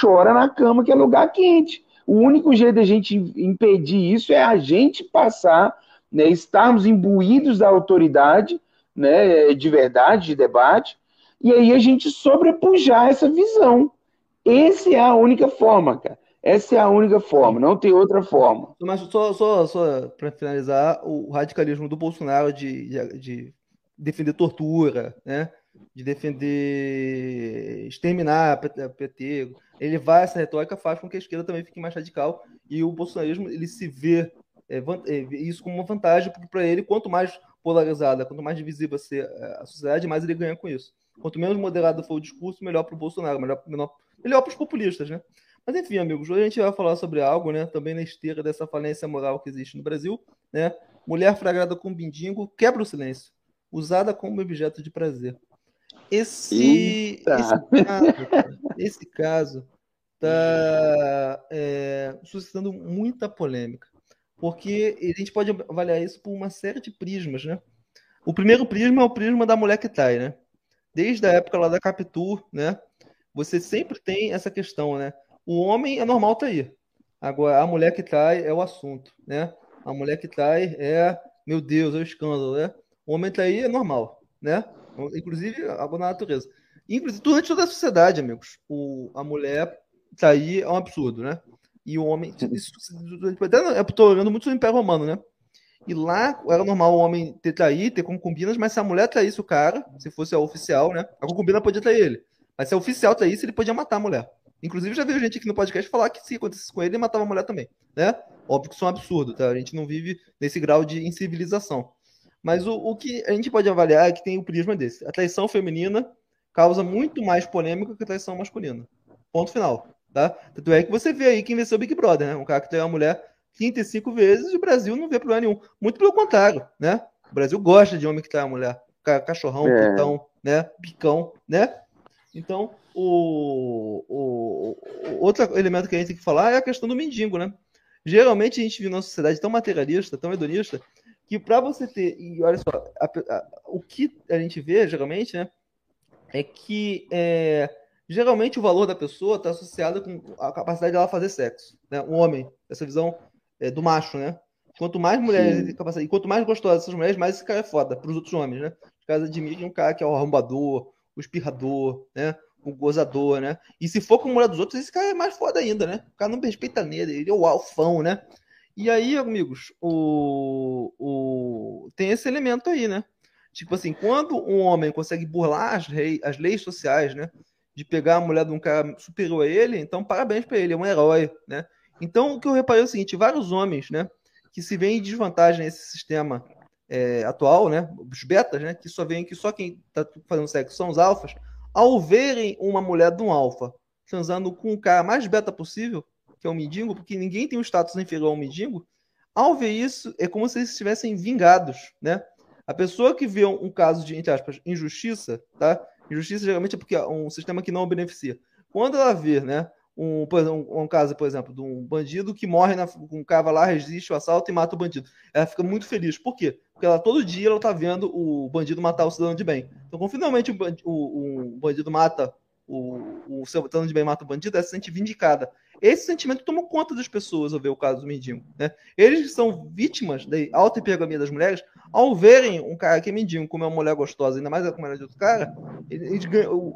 chora na cama que é lugar quente. O único jeito da gente impedir isso é a gente passar, né, estarmos imbuídos da autoridade né, de verdade, de debate, e aí a gente sobrepujar essa visão. Essa é a única forma, cara. Essa é a única forma, não tem outra forma. Mas só, só, só para finalizar, o radicalismo do Bolsonaro de, de, de, defender tortura, né? de defender exterminar PT, ele vai, essa retórica faz com que a esquerda também fique mais radical e o bolsonarismo ele se vê é, é, isso como uma vantagem, porque para ele, quanto mais polarizada, quanto mais divisível ser a sociedade, mais ele ganha com isso. Quanto menos moderado for o discurso, melhor para o Bolsonaro, melhor, melhor, melhor para os populistas, né? Mas enfim, amigos, hoje a gente vai falar sobre algo, né? Também na esteira dessa falência moral que existe no Brasil, né? Mulher flagrada com bindingo quebra o silêncio, usada como objeto de prazer. Esse, esse caso, esse caso está é, suscitando muita polêmica porque a gente pode avaliar isso por uma série de prismas, né? O primeiro prisma é o prisma da mulher que trai, né? Desde a época lá da Capitu, né? Você sempre tem essa questão, né? O homem é normal trair. Agora, a mulher que trai é o assunto, né? A mulher que trai é, meu Deus, é o escândalo, né? O homem trair é normal, né? Inclusive, algo na natureza. Inclusive, durante toda a sociedade, amigos, o, a mulher trair é um absurdo, né? E o homem. Isso, eu tô olhando muito o Império Romano, né? E lá era normal o homem ter trair, ter concubinas, mas se a mulher traísse o cara, se fosse a oficial, né? A concubina podia trair ele. Mas se a oficial traísse, ele podia matar a mulher. Inclusive, já veio gente aqui no podcast falar que se acontecesse com ele, ele matava a mulher também, né? Óbvio que isso é um absurdo, tá? A gente não vive nesse grau de incivilização. Mas o, o que a gente pode avaliar é que tem o prisma desse. A traição feminina causa muito mais polêmica que a traição masculina. Ponto final. Tá? Tanto é que você vê aí quem venceu o Big Brother, né? Um cara que tem uma mulher 35 vezes e o Brasil não vê problema nenhum. Muito pelo contrário, né? O Brasil gosta de homem que tem uma mulher. Cachorrão, é. putão, né? Picão, né? Então, o, o, o, outro elemento que a gente tem que falar é a questão do mendigo, né? Geralmente a gente vive numa sociedade tão materialista, tão hedonista, que para você ter. E olha só, a, a, o que a gente vê geralmente, né? É que é, geralmente o valor da pessoa está associado com a capacidade dela fazer sexo, né? Um homem, essa visão é, do macho, né? Quanto mais mulheres tem capacidade, e quanto mais gostosas essas mulheres, mais esse cara é foda para os outros homens, né? Os caras admiram um cara que é o arrombador, o espirrador, né? O gozador, né? E se for com mulher dos outros, esse cara é mais foda ainda, né? O cara não respeita nele, ele é o alfão, né? E aí, amigos, o, o... tem esse elemento aí, né? Tipo assim, quando um homem consegue burlar as, rei, as leis sociais, né? de pegar a mulher de um cara superior a ele, então parabéns para ele, é um herói, né? Então o que eu reparei é o seguinte, vários homens, né, que se veem em desvantagem nesse sistema é, atual, né, os betas, né, que só veem que só quem está fazendo sexo são os alfas, ao verem uma mulher de um alfa transando com o cara mais beta possível, que é o mendigo, porque ninguém tem um status inferior ao mendigo, ao ver isso, é como se eles estivessem vingados, né? A pessoa que vê um caso de, entre aspas, injustiça, tá? Injustiça geralmente é porque é um sistema que não beneficia. Quando ela vê, né, um, um, um caso, por exemplo, de um bandido que morre na, com um cara lá, resiste o assalto e mata o bandido. Ela fica muito feliz. Por quê? Porque ela todo dia ela tá vendo o bandido matar o cidadão de bem. Então, quando finalmente o, o, o bandido mata o, o cidadão de bem mata o bandido, ela se sente vindicada. Esse sentimento tomou conta das pessoas ao ver o caso do mendigo. Né? Eles que são vítimas da alta hipergamia das mulheres, ao verem um cara que é mendigo como é uma mulher gostosa, ainda mais a mulher de outro cara, eles,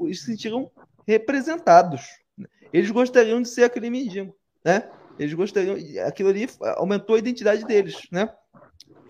eles se sentiram representados. Eles gostariam de ser aquele mendigo. Né? Eles gostariam. Aquilo ali aumentou a identidade deles. Né?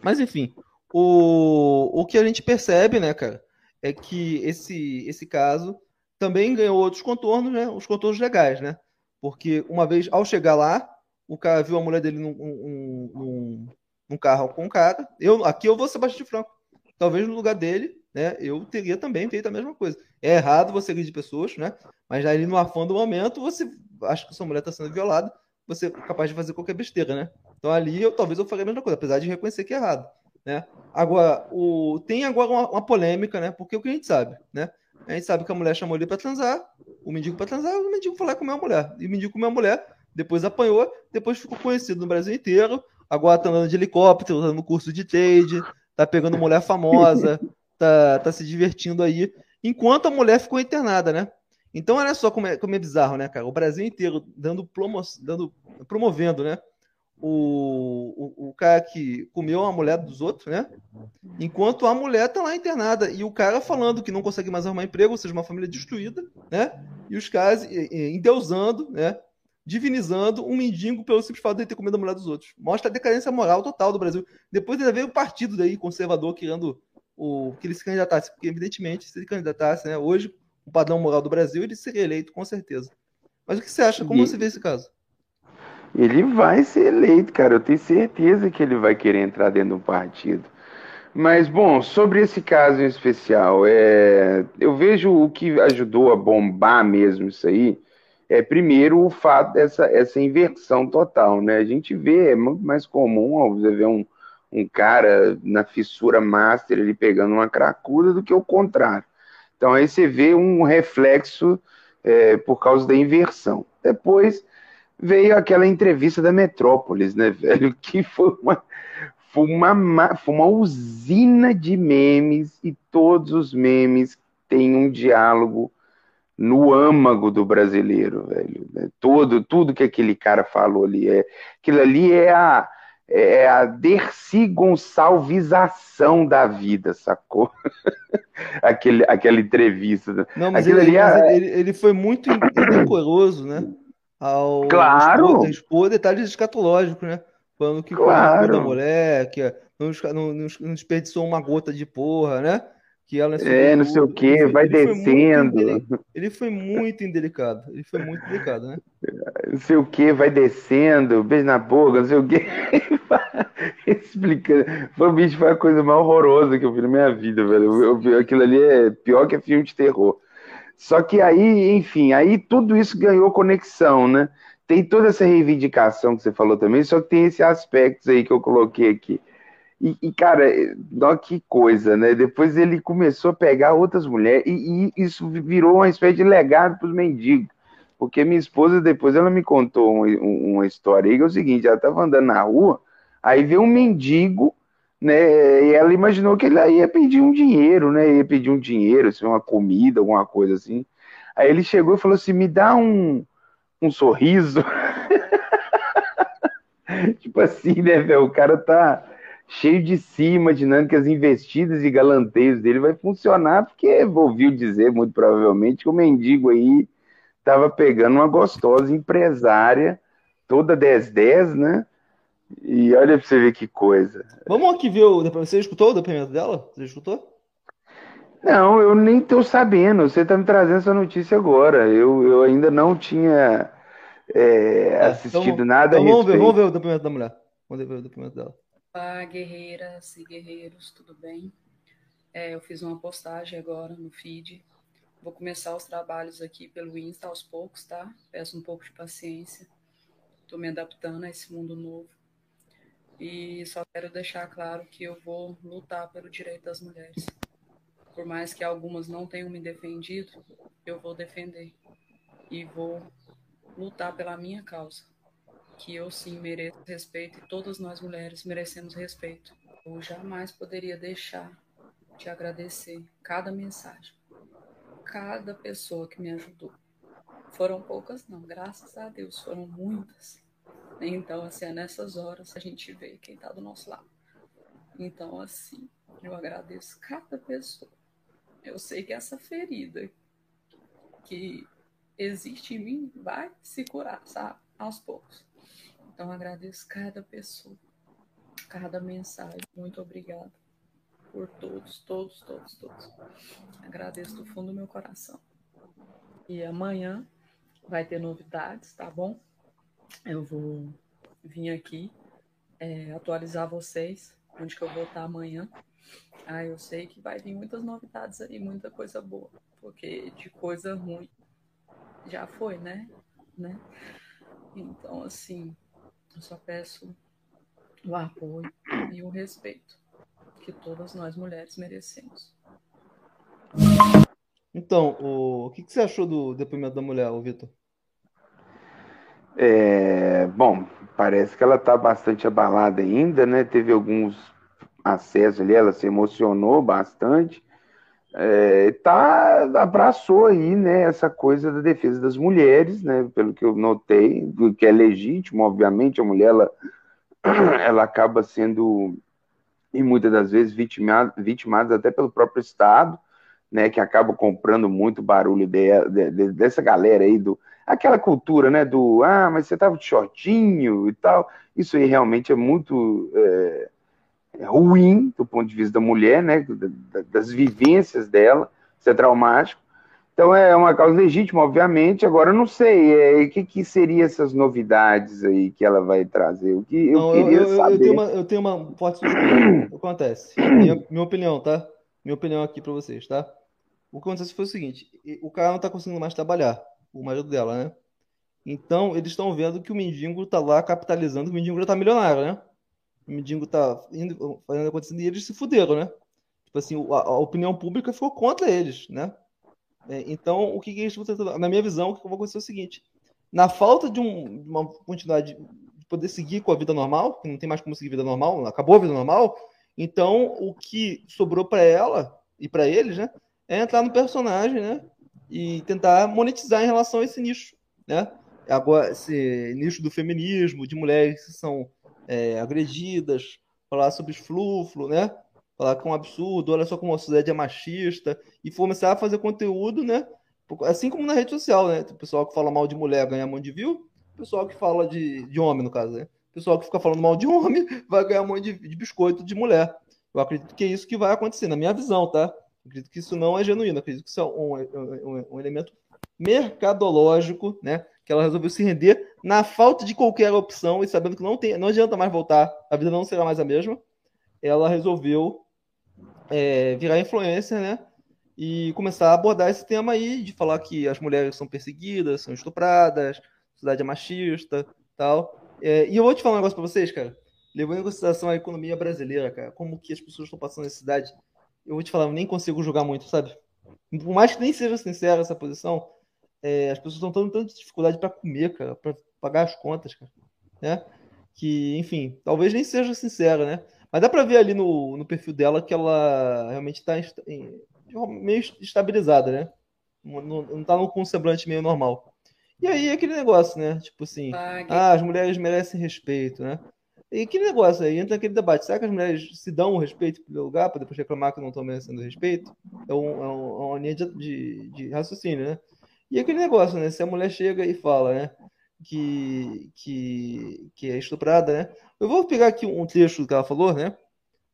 Mas enfim, o, o que a gente percebe, né, cara? é que esse, esse caso também ganhou outros contornos, né? Os contornos legais, né? Porque uma vez, ao chegar lá, o cara viu a mulher dele num, num, num, num carro com cara. Eu, aqui eu vou ser bastante franco. Talvez no lugar dele, né? Eu teria também feito a mesma coisa. É errado você agredir pessoas, né? Mas ali no afã do momento, você acha que sua mulher está sendo violada, você é capaz de fazer qualquer besteira, né? Então ali eu talvez eu faria a mesma coisa, apesar de reconhecer que é errado, né? Agora, o, tem agora uma, uma polêmica, né? Porque o que a gente sabe, né? A gente sabe que a mulher chamou ele para transar, o mendigo para transar, o mendigo foi lá comer a mulher. E o mendigo comeu a mulher, depois apanhou, depois ficou conhecido no Brasil inteiro. Agora tá andando de helicóptero, tá no curso de trade, tá pegando mulher famosa, tá, tá se divertindo aí, enquanto a mulher ficou internada, né? Então, olha só como é, como é bizarro, né, cara? O Brasil inteiro dando, promo, dando promovendo, né? O, o, o, cara que comeu a mulher dos outros, né? Enquanto a mulher tá lá internada. E o cara falando que não consegue mais arrumar emprego, ou seja, uma família destruída, né? E os caras endeusando, né? Divinizando um mendigo pelo simples fato de ter comido a mulher dos outros. Mostra a decadência moral total do Brasil. Depois de haver o partido daí conservador querendo o, que ele se candidatasse, porque evidentemente, se ele candidatasse, né, hoje, o padrão moral do Brasil, ele seria eleito com certeza. Mas o que você acha? Como e... você vê esse caso? Ele vai ser eleito, cara. Eu tenho certeza que ele vai querer entrar dentro do partido. Mas, bom, sobre esse caso em especial, é... eu vejo o que ajudou a bombar mesmo isso aí. É primeiro o fato dessa essa inversão total, né? A gente vê, é muito mais comum ó, você ver um, um cara na fissura master ele pegando uma cracuda do que o contrário. Então aí você vê um reflexo é, por causa da inversão. Depois veio aquela entrevista da Metrópolis, né, velho? Que foi uma, foi uma, foi uma usina de memes e todos os memes têm um diálogo no âmago do brasileiro, velho. Né? Todo, tudo que aquele cara falou ali é, aquilo ali é a é a Dercy Gonçalvização da vida, sacou? Aquele, aquela entrevista. Não, mas, ele, ali é... ele, ele, foi muito indecoroso, né? Ao claro! Expor, expor detalhes escatológicos, né? Falando que claro. da mulher, que não, não, não desperdiçou uma gota de porra, né? Que ela é, não sei o que, vai ele descendo. Foi ele foi muito indelicado. Ele foi muito delicado, né? Não sei o que, vai descendo, beijo na boca, não sei o que. Explicando. Foi, bicho, foi a coisa mais horrorosa que eu vi na minha vida, velho. Eu, aquilo ali é pior que filme de terror. Só que aí, enfim, aí tudo isso ganhou conexão, né? Tem toda essa reivindicação que você falou também, só que tem esses aspectos aí que eu coloquei aqui e, e, cara, ó, que coisa, né? Depois ele começou a pegar outras mulheres e, e isso virou uma espécie de legado para os mendigos. Porque minha esposa, depois, ela me contou um, uma história aí que é o seguinte: ela estava andando na rua, aí veio um mendigo, né? E ela imaginou que ele ia pedir um dinheiro, né? Ia pedir um dinheiro, assim, uma comida, alguma coisa assim. Aí ele chegou e falou assim: me dá um, um sorriso. tipo assim, né, velho? O cara tá cheio de si, imaginando que as investidas e galanteios dele vai funcionar, porque ouviu dizer, muito provavelmente, que o mendigo aí estava pegando uma gostosa empresária, toda 10-10, né? E olha pra você ver que coisa. Vamos aqui ver o depoimento. Você escutou o depoimento dela? Você escutou? Não, eu nem tô sabendo. Você tá me trazendo essa notícia agora. Eu, eu ainda não tinha é, é, assistido então, nada. Então vamos ver, vamos ver o depoimento da mulher. Vamos ver o depoimento dela. Olá, guerreiras e guerreiros, tudo bem? É, eu fiz uma postagem agora no feed. Vou começar os trabalhos aqui pelo Insta aos poucos, tá? Peço um pouco de paciência. Estou me adaptando a esse mundo novo. E só quero deixar claro que eu vou lutar pelo direito das mulheres. Por mais que algumas não tenham me defendido, eu vou defender. E vou lutar pela minha causa que eu sim mereço respeito e todas nós mulheres merecemos respeito. Eu jamais poderia deixar de agradecer cada mensagem, cada pessoa que me ajudou. Foram poucas, não, graças a Deus, foram muitas. Então, assim, é nessas horas a gente vê quem está do nosso lado. Então, assim, eu agradeço cada pessoa. Eu sei que essa ferida que existe em mim vai se curar, sabe? Aos poucos. Então agradeço cada pessoa, cada mensagem. Muito obrigada. por todos, todos, todos, todos. Agradeço do fundo do meu coração. E amanhã vai ter novidades, tá bom? Eu vou vir aqui é, atualizar vocês onde que eu vou estar amanhã. Ah, eu sei que vai vir muitas novidades aí, muita coisa boa, porque de coisa ruim já foi, né? né? Então, assim, eu só peço o apoio e o respeito que todas nós mulheres merecemos. Então, o, o que, que você achou do depoimento da mulher, Vitor? É, bom, parece que ela está bastante abalada ainda, né? Teve alguns acessos ali, ela se emocionou bastante. É, tá, abraçou aí, né, essa coisa da defesa das mulheres, né, pelo que eu notei, que é legítimo, obviamente, a mulher, ela, ela acaba sendo, e muitas das vezes, vitimada, vitimada até pelo próprio Estado, né, que acaba comprando muito barulho de, de, dessa galera aí, do, aquela cultura, né, do, ah, mas você tava de shortinho e tal, isso aí realmente é muito... É ruim do ponto de vista da mulher, né, das vivências dela, isso é traumático. Então é uma causa legítima, obviamente. Agora eu não sei, é, o que, que seriam essas novidades aí que ela vai trazer? O que eu não, queria eu, eu, saber. Eu tenho uma, eu tenho uma forte o que acontece? Minha, minha opinião, tá? Minha opinião aqui para vocês, tá? O que acontece foi o seguinte: o cara não tá conseguindo mais trabalhar, o marido dela, né? Então eles estão vendo que o mendigo tá lá capitalizando, o mendigo já tá milionário, né? O mendigo tá indo, fazendo acontecendo e eles se fuderam, né? Tipo assim, a, a opinião pública ficou contra eles, né? É, então, o que, que eles. Na minha visão, o que vai acontecer é o seguinte: na falta de, um, de uma continuidade de poder seguir com a vida normal, que não tem mais como seguir vida normal, acabou a vida normal, então o que sobrou para ela e para eles, né? É entrar no personagem, né? E tentar monetizar em relação a esse nicho, né? Agora, esse nicho do feminismo, de mulheres que são é, agredidas, falar sobre fluflo, né? Falar que é um absurdo, olha só como a sociedade é machista, e começar a fazer conteúdo, né? Assim como na rede social, né? O pessoal que fala mal de mulher ganha mão de view, o pessoal que fala de, de homem, no caso, né? O pessoal que fica falando mal de homem vai ganhar mão de, de biscoito de mulher. Eu acredito que é isso que vai acontecer, na minha visão, tá? Eu acredito que isso não é genuíno, acredito que isso é um, um, um elemento mercadológico, né? Que ela resolveu se render na falta de qualquer opção e sabendo que não, tem, não adianta mais voltar, a vida não será mais a mesma. Ela resolveu é, virar influência, né? E começar a abordar esse tema aí, de falar que as mulheres são perseguidas, são estupradas, a sociedade é machista tal. É, e eu vou te falar um negócio pra vocês, cara. Levando em consideração a economia brasileira, cara, como que as pessoas estão passando nessa cidade, eu vou te falar, eu nem consigo julgar muito, sabe? Por mais que nem seja sincera essa posição, é, as pessoas estão tendo tanta dificuldade para comer, cara, para pagar as contas, cara, né? Que, enfim, talvez nem seja sincera, né? Mas dá para ver ali no, no perfil dela que ela realmente está meio estabilizada, né? Não, não tá com um semblante meio normal. E aí aquele negócio, né? Tipo assim, ah, as mulheres merecem respeito, né? E aquele negócio aí, entra aquele debate. Será que as mulheres se dão o respeito pelo lugar para depois reclamar que não estão merecendo respeito? É, um, é, um, é uma linha de, de, de, raciocínio, né? E aquele negócio, né? Se a mulher chega e fala, né? Que, que, que é estuprada, né? Eu vou pegar aqui um trecho do que ela falou, né?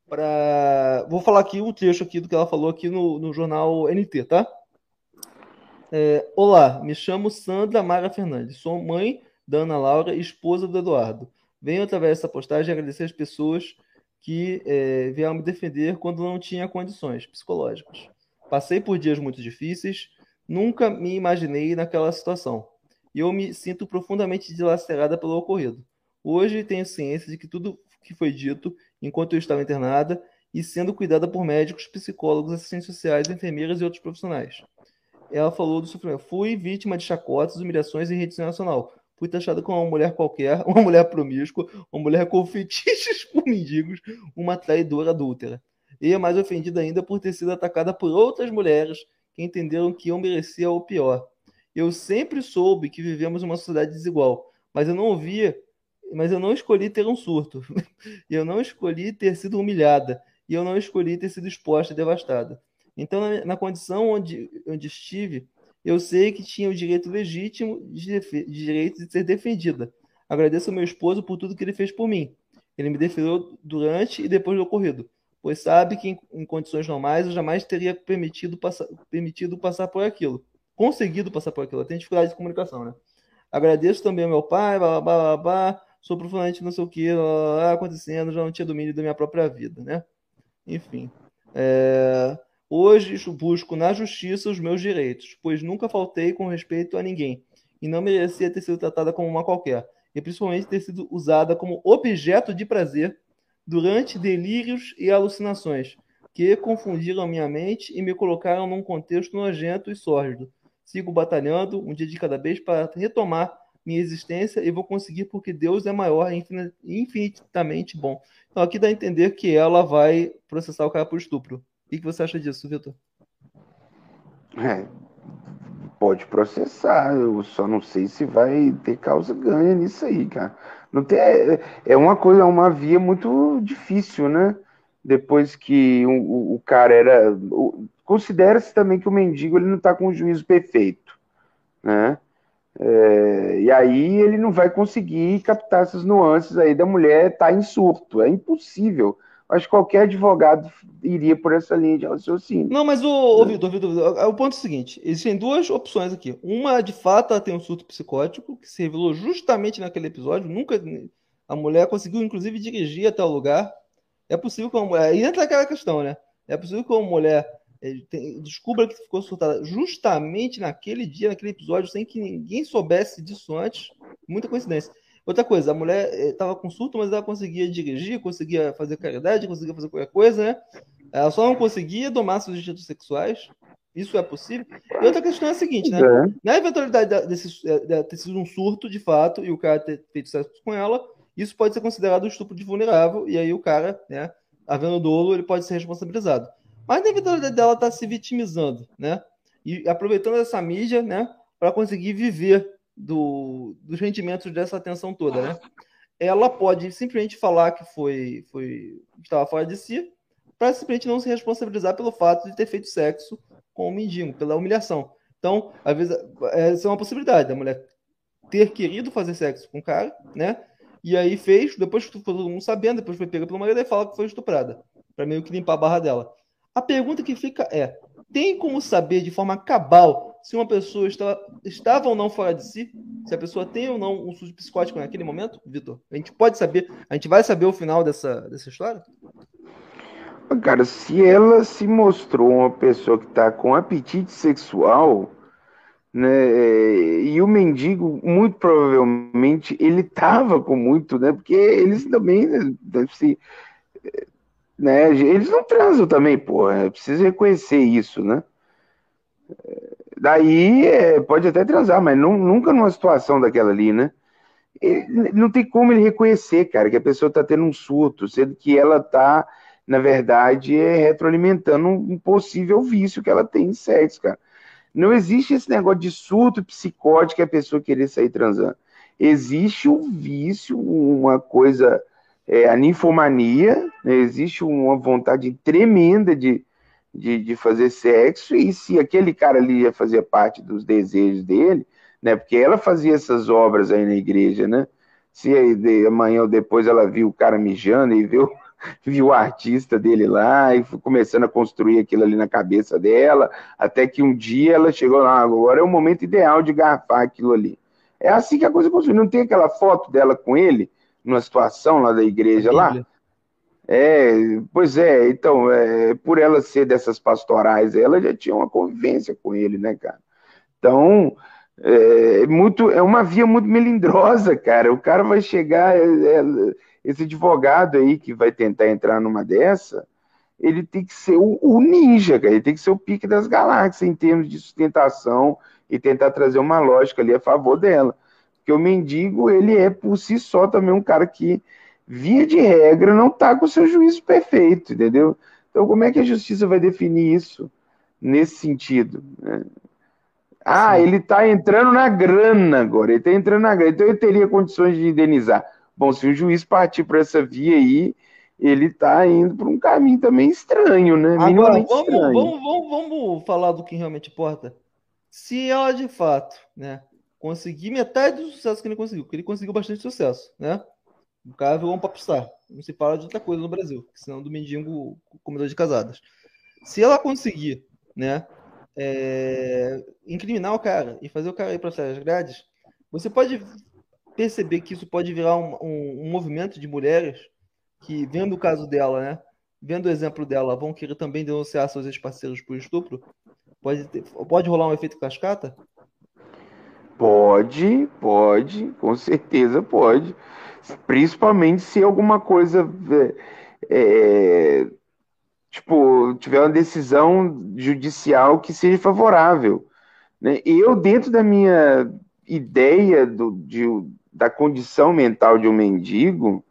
Pra... Vou falar aqui um trecho aqui do que ela falou aqui no, no jornal NT, tá? É, Olá, me chamo Sandra Mara Fernandes, sou mãe da Ana Laura e esposa do Eduardo. Venho através dessa postagem agradecer as pessoas que é, vieram me defender quando não tinha condições psicológicas. Passei por dias muito difíceis, Nunca me imaginei naquela situação. E eu me sinto profundamente dilacerada pelo ocorrido. Hoje tenho ciência de que tudo que foi dito enquanto eu estava internada e sendo cuidada por médicos, psicólogos, assistentes sociais, enfermeiras e outros profissionais. Ela falou do sofrimento. Fui vítima de chacotas, humilhações em rede nacional. Fui taxada como uma mulher qualquer, uma mulher promíscua, uma mulher com fetiches por mendigos, uma traidora adúltera. E é mais ofendida ainda por ter sido atacada por outras mulheres entenderam que eu merecia o pior. Eu sempre soube que vivemos uma sociedade desigual, mas eu não via, mas eu não escolhi ter um surto. eu não escolhi ter sido humilhada e eu não escolhi ter sido exposta e devastada. Então, na, na condição onde, onde estive, eu sei que tinha o direito legítimo de, de direito de ser defendida. Agradeço ao meu esposo por tudo que ele fez por mim. Ele me defendeu durante e depois do ocorrido. Pois sabe que em, em condições normais eu jamais teria permitido passar, permitido passar por aquilo, conseguido passar por aquilo. Tem dificuldade de comunicação, né? Agradeço também ao meu pai, blá, blá, blá, blá, sou profundamente não sei o que, acontecendo, já não tinha domínio da minha própria vida, né? Enfim. É... Hoje busco na justiça os meus direitos, pois nunca faltei com respeito a ninguém e não merecia ter sido tratada como uma qualquer, e principalmente ter sido usada como objeto de prazer durante delírios e alucinações que confundiram minha mente e me colocaram num contexto nojento e sórdido. Sigo batalhando um dia de cada vez para retomar minha existência e vou conseguir porque Deus é maior e infinitamente bom. Então aqui dá a entender que ela vai processar o cara por estupro. O que você acha disso, Vitor? É, pode processar, eu só não sei se vai ter causa ganha nisso aí, cara. Não tem, é, é uma coisa, uma via muito difícil, né? Depois que o, o cara era. Considera-se também que o mendigo ele não está com o juízo perfeito, né? É, e aí ele não vai conseguir captar essas nuances aí da mulher estar tá em surto. É impossível acho que qualquer advogado iria por essa linha de raciocínio. Não, mas o, o Vitor, Vitor, o ponto é o seguinte: existem duas opções aqui. Uma, de fato, ela tem um surto psicótico, que se revelou justamente naquele episódio. Nunca. A mulher conseguiu, inclusive, dirigir até o lugar. É possível que uma mulher. Aí entra aquela questão, né? É possível que uma mulher eh, descubra que ficou surtada justamente naquele dia, naquele episódio, sem que ninguém soubesse disso antes. Muita coincidência. Outra coisa, a mulher estava eh, com surto, mas ela conseguia dirigir, conseguia fazer caridade, conseguia fazer qualquer coisa, né? Ela só não conseguia domar seus instintos sexuais. Isso é possível. E outra questão é a seguinte, né? É. Na eventualidade desse, eh, de ter sido um surto de fato e o cara ter feito sexo com ela, isso pode ser considerado um estupro de vulnerável, e aí o cara, né, havendo dolo, ele pode ser responsabilizado. Mas na eventualidade dela estar tá se vitimizando, né? E aproveitando essa mídia, né, para conseguir viver do, dos rendimentos dessa atenção toda, né? Ela pode simplesmente falar que foi, foi estava fora de si, para simplesmente não se responsabilizar pelo fato de ter feito sexo com o mendigo, pela humilhação. Então, às vezes, essa é uma possibilidade da mulher ter querido fazer sexo com o cara, né? E aí fez, depois que todo mundo sabendo, depois foi pega pelo marido e fala que foi estuprada, para meio que limpar a barra dela. A pergunta que fica é: tem como saber de forma cabal se uma pessoa está, estava ou não fora de si? Se a pessoa tem ou não um surto psicótico naquele momento, Vitor? A gente pode saber, a gente vai saber o final dessa, dessa história? Cara, se ela se mostrou uma pessoa que está com apetite sexual, né, e o mendigo, muito provavelmente, ele tava com muito, né, porque eles também, né, se, né, eles não transam também, pô, é preciso reconhecer isso, né, Daí é, pode até transar, mas não, nunca numa situação daquela ali, né? Ele, não tem como ele reconhecer, cara, que a pessoa está tendo um surto, sendo que ela está, na verdade, é, retroalimentando um, possível vício que ela tem em sexo, cara. Não existe esse negócio de surto psicótico que a pessoa querer sair transando. Existe um vício, uma coisa, é, a ninfomania, né? existe uma vontade tremenda de, de, de fazer sexo, e se aquele cara ali ia fazer parte dos desejos dele, né? Porque ela fazia essas obras aí na igreja, né? Se de, amanhã ou depois ela viu o cara mijando e viu, viu o artista dele lá e foi começando a construir aquilo ali na cabeça dela, até que um dia ela chegou lá, agora é o momento ideal de garfar aquilo ali. É assim que a coisa construiu. Não tem aquela foto dela com ele, numa situação lá da igreja lá? É, pois é, então, é, por ela ser dessas pastorais, ela já tinha uma convivência com ele, né, cara? Então, é, muito, é uma via muito melindrosa, cara. O cara vai chegar, é, é, esse advogado aí que vai tentar entrar numa dessa, ele tem que ser o, o, ninja, cara. Ele tem que ser o pique das galáxias em termos de sustentação e tentar trazer uma lógica ali a favor dela. Porque o mendigo, ele é por si só também um cara que via de regra, não está com o seu juízo perfeito, entendeu? Então, como é que a justiça vai definir isso nesse sentido? Né? Ah, Sim. ele está entrando na grana agora, ele está entrando na grana, então ele teria condições de indenizar. Bom, se o juiz partir por essa via aí, ele está indo por um caminho também estranho, né? Agora, vamos, estranho. Vamos, vamos, vamos falar do que realmente importa. Se ela de fato, né, conseguir metade do sucesso que ele conseguiu, porque ele conseguiu bastante sucesso, né? O cara virou um popstar. Não se fala de outra coisa no Brasil, senão do mendigo comedor de casadas. Se ela conseguir, né, é, incriminar o cara e fazer o cara ir para as grades, você pode perceber que isso pode virar um, um, um, movimento de mulheres que, vendo o caso dela, né, vendo o exemplo dela, vão querer também denunciar seus ex-parceiros por estupro? Pode, ter, pode rolar um efeito cascata? Pode, pode, com certeza pode. Principalmente se alguma coisa é, tipo, tiver uma decisão judicial que seja favorável. Né? Eu, dentro da minha ideia do, de, da condição mental de um mendigo,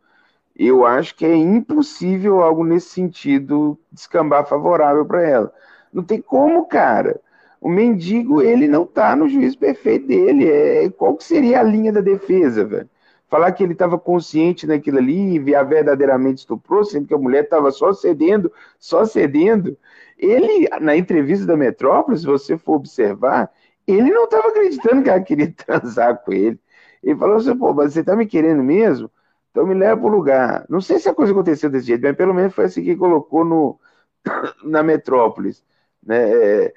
eu acho que é impossível algo nesse sentido descambar favorável para ela. Não tem como, cara. O mendigo, ele não tá no juízo perfeito dele. É, qual que seria a linha da defesa, velho? falar que ele estava consciente naquilo ali e verdadeiramente estuprou, sendo que a mulher estava só cedendo, só cedendo. Ele, na entrevista da Metrópole, se você for observar, ele não estava acreditando que ela queria transar com ele. Ele falou assim, pô, mas você está me querendo mesmo? Então me leva para o lugar. Não sei se a coisa aconteceu desse jeito, mas pelo menos foi assim que colocou no, na Metrópolis. Né?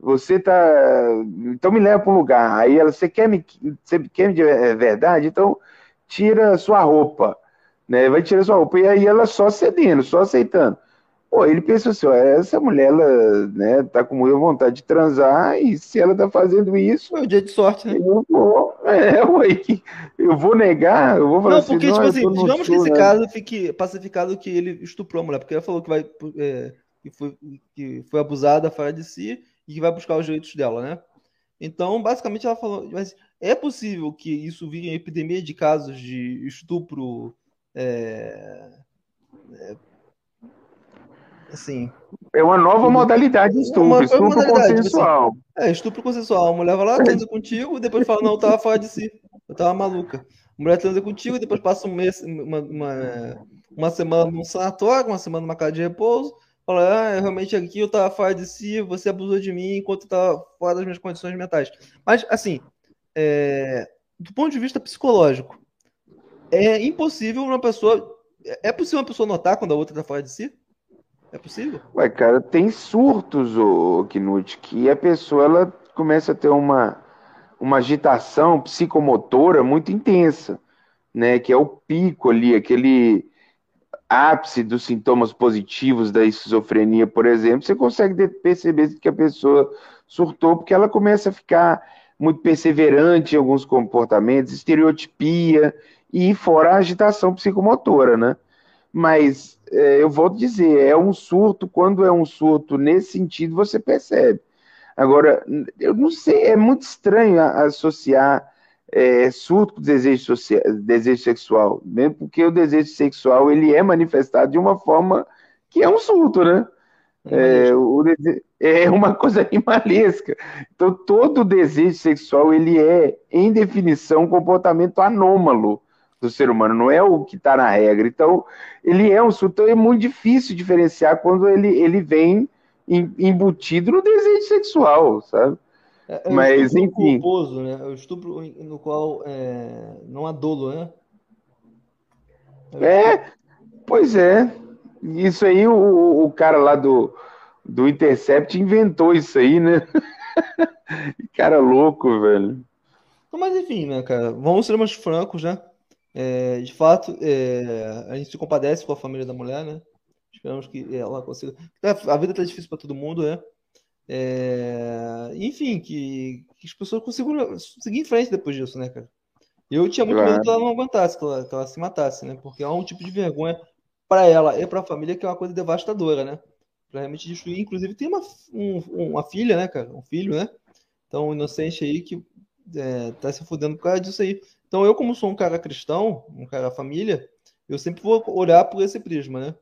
Você tá. Então me leva para um lugar. Aí ela, você quer me, você quer me de verdade? Então tira sua roupa. Né? Vai tirar sua roupa. E aí ela só cedendo, só aceitando. Pô, ele pensa assim, ó, essa mulher, ela, né, tá com muita vontade de transar, e se ela tá fazendo isso. É o dia de sorte, né? Eu vou, é, ué, eu vou negar, eu vou falar não, porque, assim, tipo assim, digamos que esse né? caso fique pacificado que ele estuprou a mulher, porque ela falou que vai. É, que, foi, que foi abusada fora de si, e que vai buscar os direitos dela, né? Então, basicamente, ela falou, mas é possível que isso vire epidemia de casos de estupro, é, é, assim... É uma nova modalidade de estupro, uma, estupro modalidade, consensual. Assim, é, estupro consensual. A mulher vai lá, transa contigo, e depois fala, não, eu tava fora de si, eu tava maluca. A mulher transa contigo, e depois passa um mês, uma, uma, uma semana num sanatório, uma semana numa casa de repouso, Fala, ah, realmente aqui eu tava fora de si, você abusou de mim enquanto eu tava fora das minhas condições mentais. Mas, assim, é, do ponto de vista psicológico, é impossível uma pessoa. É possível uma pessoa notar quando a outra tá fora de si? É possível? Ué, cara, tem surtos, o Knut, que a pessoa ela começa a ter uma, uma agitação psicomotora muito intensa, né? Que é o pico ali, aquele ápice dos sintomas positivos da esquizofrenia, por exemplo, você consegue perceber que a pessoa surtou porque ela começa a ficar muito perseverante em alguns comportamentos, estereotipia e fora a agitação psicomotora, né? Mas é, eu vou dizer, é um surto, quando é um surto nesse sentido, você percebe. Agora, eu não sei, é muito estranho associar é, surto com desejo, social, desejo sexual, mesmo porque o desejo sexual ele é manifestado de uma forma que é um surto, né? É, o, é uma coisa animalesca. Então, todo desejo sexual ele é, em definição, um comportamento anômalo do ser humano, não é o que está na regra. Então, ele é um surto. Então, é muito difícil diferenciar quando ele, ele vem embutido no desejo sexual, sabe? É, é Mas, um enfim. culposo, né? É o estupro no qual é, não há dolo, né? É, pois é. Isso aí, o, o cara lá do, do Intercept inventou isso aí, né? cara louco, velho. Mas enfim, né, cara? Vamos ser mais francos, né? É, de fato, é, a gente se compadece com a família da mulher, né? Esperamos que ela consiga. A vida tá difícil para todo mundo, né? É... Enfim, que, que, as pessoas consigam seguir em frente depois disso, né, cara? Eu tinha muito claro. medo que ela não aguentasse, que ela, que ela, se matasse, né? Porque é um tipo de vergonha para ela e para a família que é uma coisa devastadora, né? Pra realmente destruir. Inclusive, tem uma, um, uma filha, né, cara? Um filho, né? Então, um inocente aí que é, tá se fudendo por causa disso aí. Então, eu, como sou um cara cristão, um cara família, eu sempre vou olhar por esse prisma, né?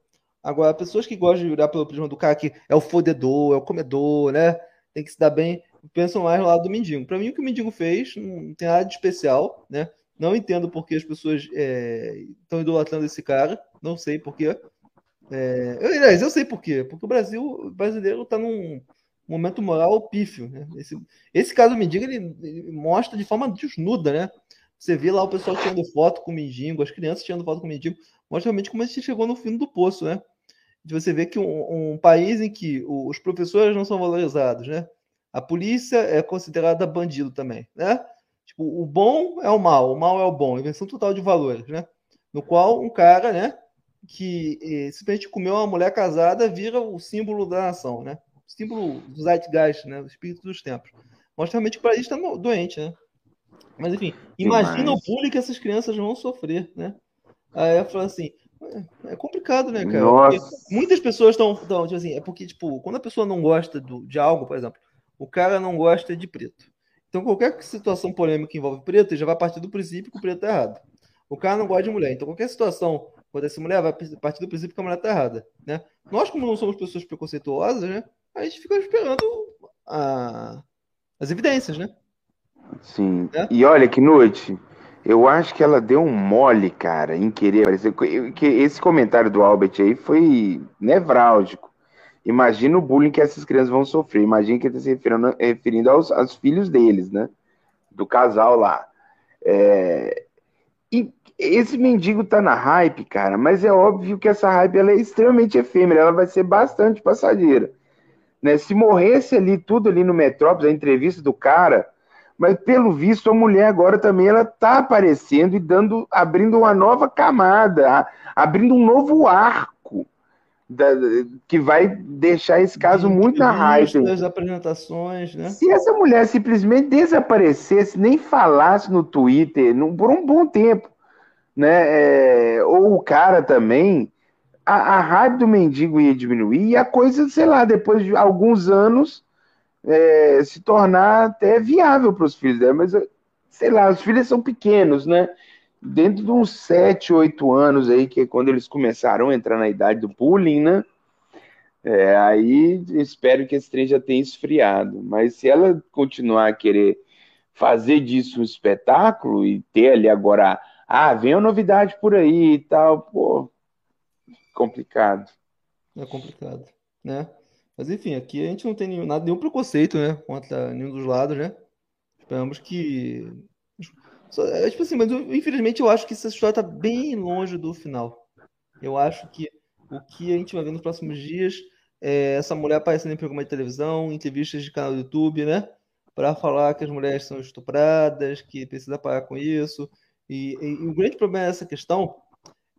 Agora, pessoas que gostam de olhar pelo prisma do cara que é o fodedor, é o comedor, né? Tem que se dar bem, pensam mais no lado do mendigo. Para mim, o que o mendigo fez não tem nada de especial, né? Não entendo porque as pessoas estão é, idolatrando esse cara. Não sei porquê. É, eu, aliás, eu sei porquê. Porque o Brasil o brasileiro está num momento moral pífio. Né? Esse, esse caso do mendigo ele, ele, mostra de forma desnuda, né? Você vê lá o pessoal tirando foto com o mendigo, as crianças tirando foto com o mendigo, mostra realmente como a gente chegou no fim do poço, né? De você ver que um, um país em que os professores não são valorizados, né? A polícia é considerada bandido também, né? Tipo, o bom é o mal, o mal é o bom, inversão total de valores, né? No qual um cara, né, que eh, simplesmente comeu uma mulher casada vira o símbolo da nação, né? O símbolo do zeitgeist, né? Do espírito dos tempos. Mostra realmente que o país está doente, né? Mas enfim, imagina o bullying que essas crianças vão sofrer, né? Aí eu falo assim, é, é complicado, né, cara? Muitas pessoas estão, tipo assim, é porque, tipo, quando a pessoa não gosta do, de algo, por exemplo, o cara não gosta de preto. Então, qualquer situação polêmica que envolve preto, ele já vai partir do princípio que o preto é errado. O cara não gosta de mulher. Então, qualquer situação quando essa mulher vai partir do princípio que a mulher está errada. Né? Nós, como não somos pessoas preconceituosas, né, a gente fica esperando a... as evidências, né? Sim. É? E olha que noite. Eu acho que ela deu um mole, cara, em querer aparecer. Que esse comentário do Albert aí foi nevrálgico. Imagina o bullying que essas crianças vão sofrer. Imagina que ele está se referindo, referindo aos, aos, filhos deles, né? Do casal lá. É... E esse mendigo tá na hype, cara, mas é óbvio que essa hype ela é extremamente efêmera, ela vai ser bastante passageira. Né? Se morresse ali tudo ali no Metrópolis, a entrevista do cara, mas pelo visto a mulher agora também ela tá aparecendo e dando, abrindo uma nova camada, abrindo um novo arco da, que vai deixar esse caso muito na raiva. As apresentações, né? Se essa mulher simplesmente desaparecesse, nem falasse no Twitter no, por um bom tempo, né? É, ou o cara também, a, a raiva do mendigo ia diminuir e a coisa, sei lá, depois de alguns anos é, se tornar até viável para os filhos dela, mas sei lá, os filhos são pequenos, né? dentro de uns 7, 8 anos aí, que é quando eles começaram a entrar na idade do bullying, né? É, aí espero que esse trem já tenha esfriado. Mas se ela continuar a querer fazer disso um espetáculo e ter ali agora, ah, vem uma novidade por aí e tal, pô, complicado. É complicado, né? Mas enfim, aqui a gente não tem nenhum, nada, nenhum preconceito, né? Contra nenhum dos lados, né? Esperamos que é, tipo assim, mas infelizmente eu acho que essa história tá bem longe do final. Eu acho que o que a gente vai ver nos próximos dias é essa mulher aparecendo em programa de televisão, entrevistas de canal do YouTube, né? Para falar que as mulheres são estupradas, que precisa parar com isso. E, e, e, o grande problema dessa questão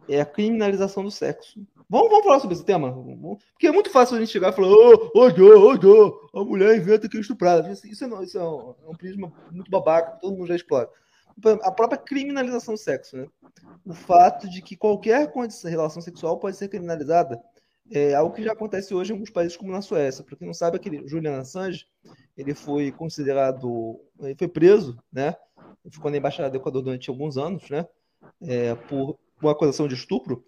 é a criminalização do sexo. Vamos, vamos falar sobre esse tema? Porque é muito fácil a gente chegar e falar: ô, ô, ô, ô, a mulher inventa que é estuprada. Isso, é, isso é, um, é um prisma muito babaca, todo mundo já explora a própria criminalização do sexo, né? O fato de que qualquer relação sexual pode ser criminalizada é algo que já acontece hoje em alguns países como na Suécia. Para quem não sabe, aquele Julian Assange, ele foi considerado, ele foi preso, né? Ele ficou na embaixada do Equador durante alguns anos, né? É, por uma acusação de estupro,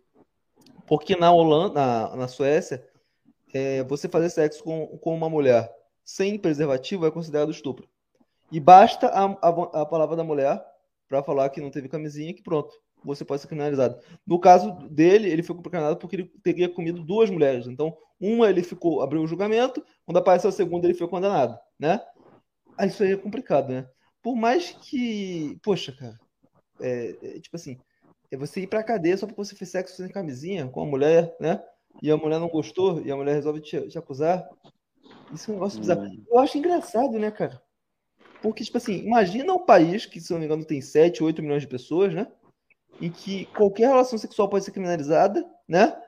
porque na Holanda, na, na Suécia, é, você fazer sexo com, com uma mulher sem preservativo é considerado estupro. E basta a, a, a palavra da mulher para falar que não teve camisinha, que pronto, você pode ser criminalizado. No caso dele, ele ficou criminalizado porque ele teria comido duas mulheres. Então, uma ele ficou, abriu o julgamento, quando apareceu a segunda, ele foi condenado, né? Aí isso aí é complicado, né? Por mais que, poxa, cara, é, é, tipo assim, é você ir pra cadeia só porque você fez sexo sem camisinha com a mulher, né? E a mulher não gostou, e a mulher resolve te, te acusar. Isso é um negócio bizarro. Hum. Eu acho engraçado, né, cara? Porque, tipo assim, imagina um país que, se não me engano, tem 7, 8 milhões de pessoas, né? Em que qualquer relação sexual pode ser criminalizada, né?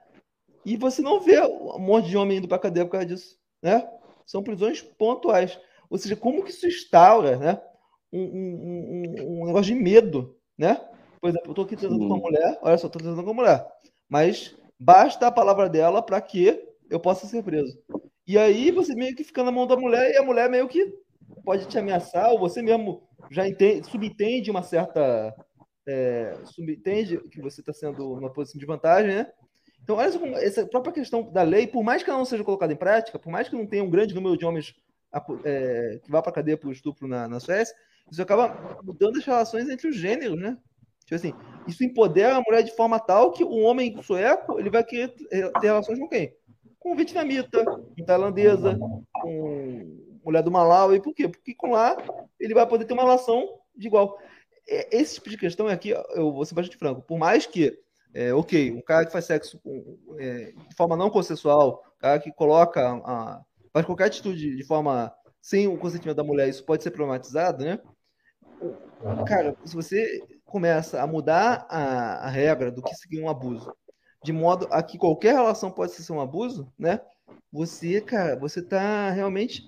E você não vê um monte de homem indo pra cadeia por causa disso, né? São prisões pontuais. Ou seja, como que isso instaura, né? Um, um, um, um negócio de medo, né? Por exemplo, eu tô aqui tratando com uma mulher, olha só, tô tratando com uma mulher. Mas basta a palavra dela para que eu possa ser preso. E aí você meio que fica na mão da mulher e a mulher meio que pode te ameaçar, ou você mesmo já entende, subentende uma certa. É, subentende que você está sendo uma posição de vantagem, né? Então, olha só, essa própria questão da lei, por mais que ela não seja colocada em prática, por mais que não tenha um grande número de homens é, que vá para a cadeia por estupro na, na Suécia, isso acaba mudando as relações entre os gêneros, né? Tipo assim, isso empodera a mulher de forma tal que o homem sueco ele vai querer ter relações com quem? Com vietnamita, com tailandesa, com mulher do Malawi. Por quê? Porque com lá ele vai poder ter uma relação de igual. é, esse tipo de questão aqui, eu vou ser bastante franco. Por mais que, é, ok, um cara que faz sexo é, de forma não consensual, um cara que coloca, a, faz qualquer atitude de forma sem o consentimento da mulher, isso pode ser problematizado, né? Cara, se você começa a mudar a, a regra do que seria um abuso, de modo a que qualquer relação pode ser um abuso, né? Você, cara, você tá realmente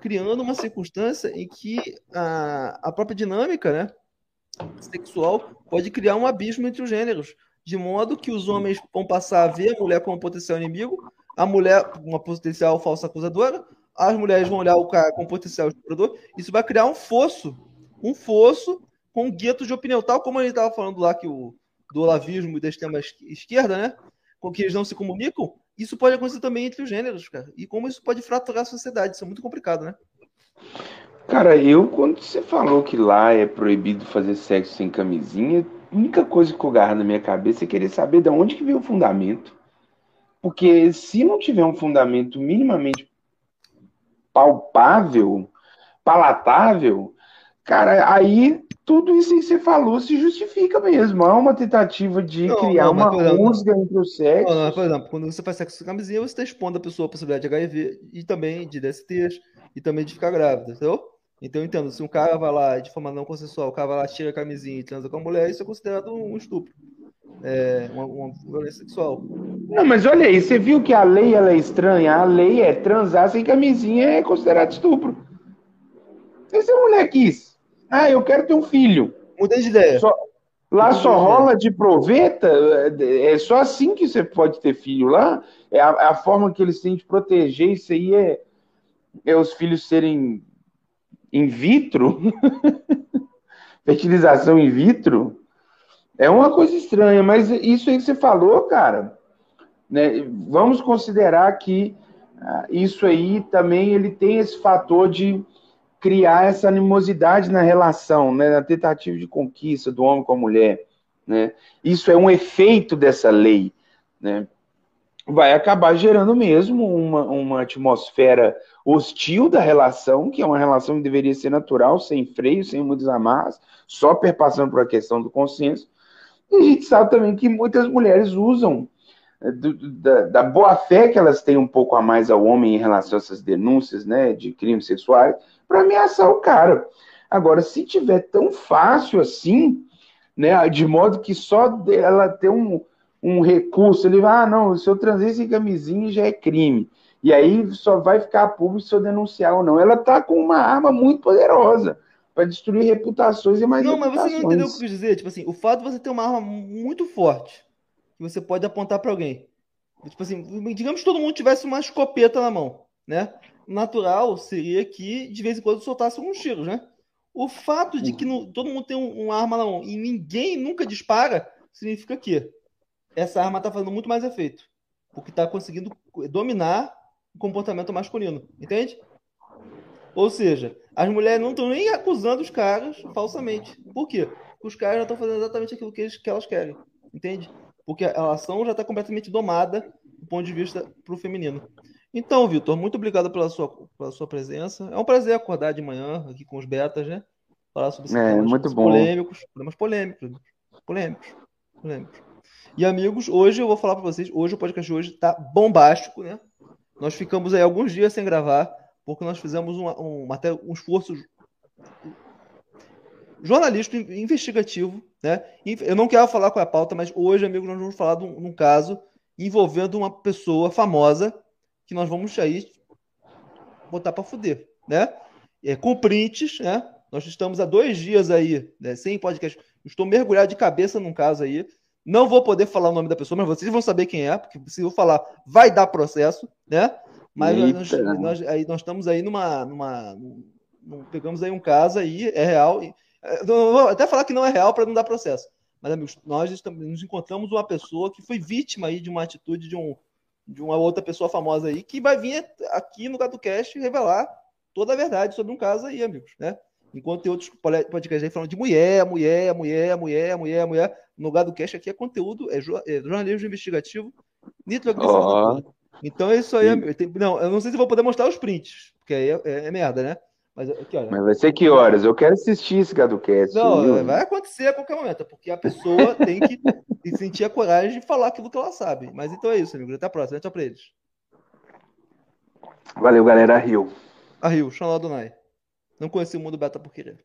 criando uma circunstância em que a, a própria dinâmica, né? sexual pode criar um abismo entre os gêneros, de modo que os homens vão passar a ver a mulher como potencial inimigo, a mulher uma potencial falsa acusadora, as mulheres vão olhar o cara como potencial estuprador. Isso vai criar um fosso, um fosso com guetos de opinião, tal como a gente estava falando lá que o do olavismo e da extrema esquerda, né? Com que eles não se comunicam. Isso pode acontecer também entre os gêneros, cara. E como isso pode fraturar a sociedade. Isso é muito complicado, né? Cara, eu, quando você falou que lá é proibido fazer sexo sem camisinha, a única coisa que eu garra na minha cabeça é querer saber de onde que veio o fundamento. Porque se não tiver um fundamento minimamente palpável, palatável, cara, aí tudo isso que você falou se justifica mesmo. Há uma tentativa de não, criar não, uma rusga entre os sexos. Não, por exemplo, quando você faz sexo sem camisinha, você está expondo a pessoa a possibilidade de HIV e também de DSTs e também de ficar grávida, entendeu? Então eu entendo, se um cara vai lá de forma não consensual, o cara vai lá, tira a camisinha e transa com a mulher, isso é considerado um estupro. É, uma, uma violência sexual. Não, mas olha aí, você viu que a lei ela é estranha? A lei é transar sem camisinha é considerado estupro. E se a mulher quis? Ah, eu quero ter um filho. Mudei de ideia. Só, lá só rola de proveta, é, é só assim que você pode ter filho lá. É a, a forma que eles têm de proteger isso aí é, é os filhos serem in vitro, fertilização in vitro, é uma coisa estranha, mas isso aí que você falou, cara, né, vamos considerar que ah, isso aí também ele tem esse fator de criar essa animosidade na relação, né, na tentativa de conquista do homem com a mulher, né? Isso é um efeito dessa lei, né? vai acabar gerando mesmo uma, uma atmosfera hostil da relação, que é uma relação que deveria ser natural, sem freio, sem muitas amarras, só perpassando por a questão do consenso. E a gente sabe também que muitas mulheres usam do, da, da boa fé que elas têm um pouco a mais ao homem em relação a essas denúncias né, de crimes sexuais para ameaçar o cara. Agora, se tiver tão fácil assim, né, de modo que só ela ter um, um recurso, ele vai, ah, não, se eu transei sem camisinha já é crime. E aí só vai ficar público se eu denunciar ou não. Ela tá com uma arma muito poderosa para destruir reputações e mais Não, mas você não entendeu o que eu quis dizer? Tipo assim, o fato de você ter uma arma muito forte que você pode apontar para alguém. Tipo assim, digamos que todo mundo tivesse uma escopeta na mão, né? Natural seria que de vez em quando soltasse alguns tiros, né? O fato de que no, todo mundo tem um, uma arma na mão e ninguém nunca dispara significa que essa arma está fazendo muito mais efeito. Porque está conseguindo dominar o comportamento masculino. Entende? Ou seja, as mulheres não estão nem acusando os caras falsamente. Por quê? Porque os caras já estão fazendo exatamente aquilo que, eles, que elas querem. Entende? Porque a ação já está completamente domada do ponto de vista para o feminino. Então, Vitor, muito obrigado pela sua, pela sua presença. É um prazer acordar de manhã aqui com os betas, né? Falar sobre esses é, muito bom. polêmicos, problemas polêmicos, polêmicos, polêmicos. E amigos, hoje eu vou falar para vocês, hoje o podcast hoje tá bombástico, né? Nós ficamos aí alguns dias sem gravar, porque nós fizemos um, um, até um esforço jornalístico investigativo, né? Eu não quero falar com a pauta, mas hoje, amigos, nós vamos falar de um, de um caso envolvendo uma pessoa famosa que nós vamos aí botar para fuder, né? É, com prints, né? Nós estamos há dois dias aí, né, sem podcast. Estou mergulhado de cabeça num caso aí não vou poder falar o nome da pessoa, mas vocês vão saber quem é, porque se eu falar, vai dar processo, né? Mas nós, nós, aí, nós estamos aí numa, numa, Pegamos aí um caso aí, é real. É, vou até falar que não é real para não dar processo. Mas, amigos, nós estamos, nos encontramos uma pessoa que foi vítima aí de uma atitude de, um, de uma outra pessoa famosa aí, que vai vir aqui no GatoCast revelar toda a verdade sobre um caso aí, amigos, né? Enquanto tem outros podcasts aí falando de mulher, mulher, mulher, mulher, mulher, mulher. No Gado Cash aqui é conteúdo, é, é jornalismo investigativo, nitroglicerina. Oh. Então é isso aí. Tem, não, eu não sei se vou poder mostrar os prints, porque aí é, é, é merda, né? Mas, aqui, olha, Mas vai ser que horas? Eu quero assistir esse GadoCast. Não, viu? vai acontecer a qualquer momento, porque a pessoa tem que sentir a coragem de falar aquilo que ela sabe. Mas então é isso, amigo. Até a próxima. Tchau pra eles. Valeu, galera. A Rio. A Rio, Xanó Dunai. Não conheci o mundo beta por querer.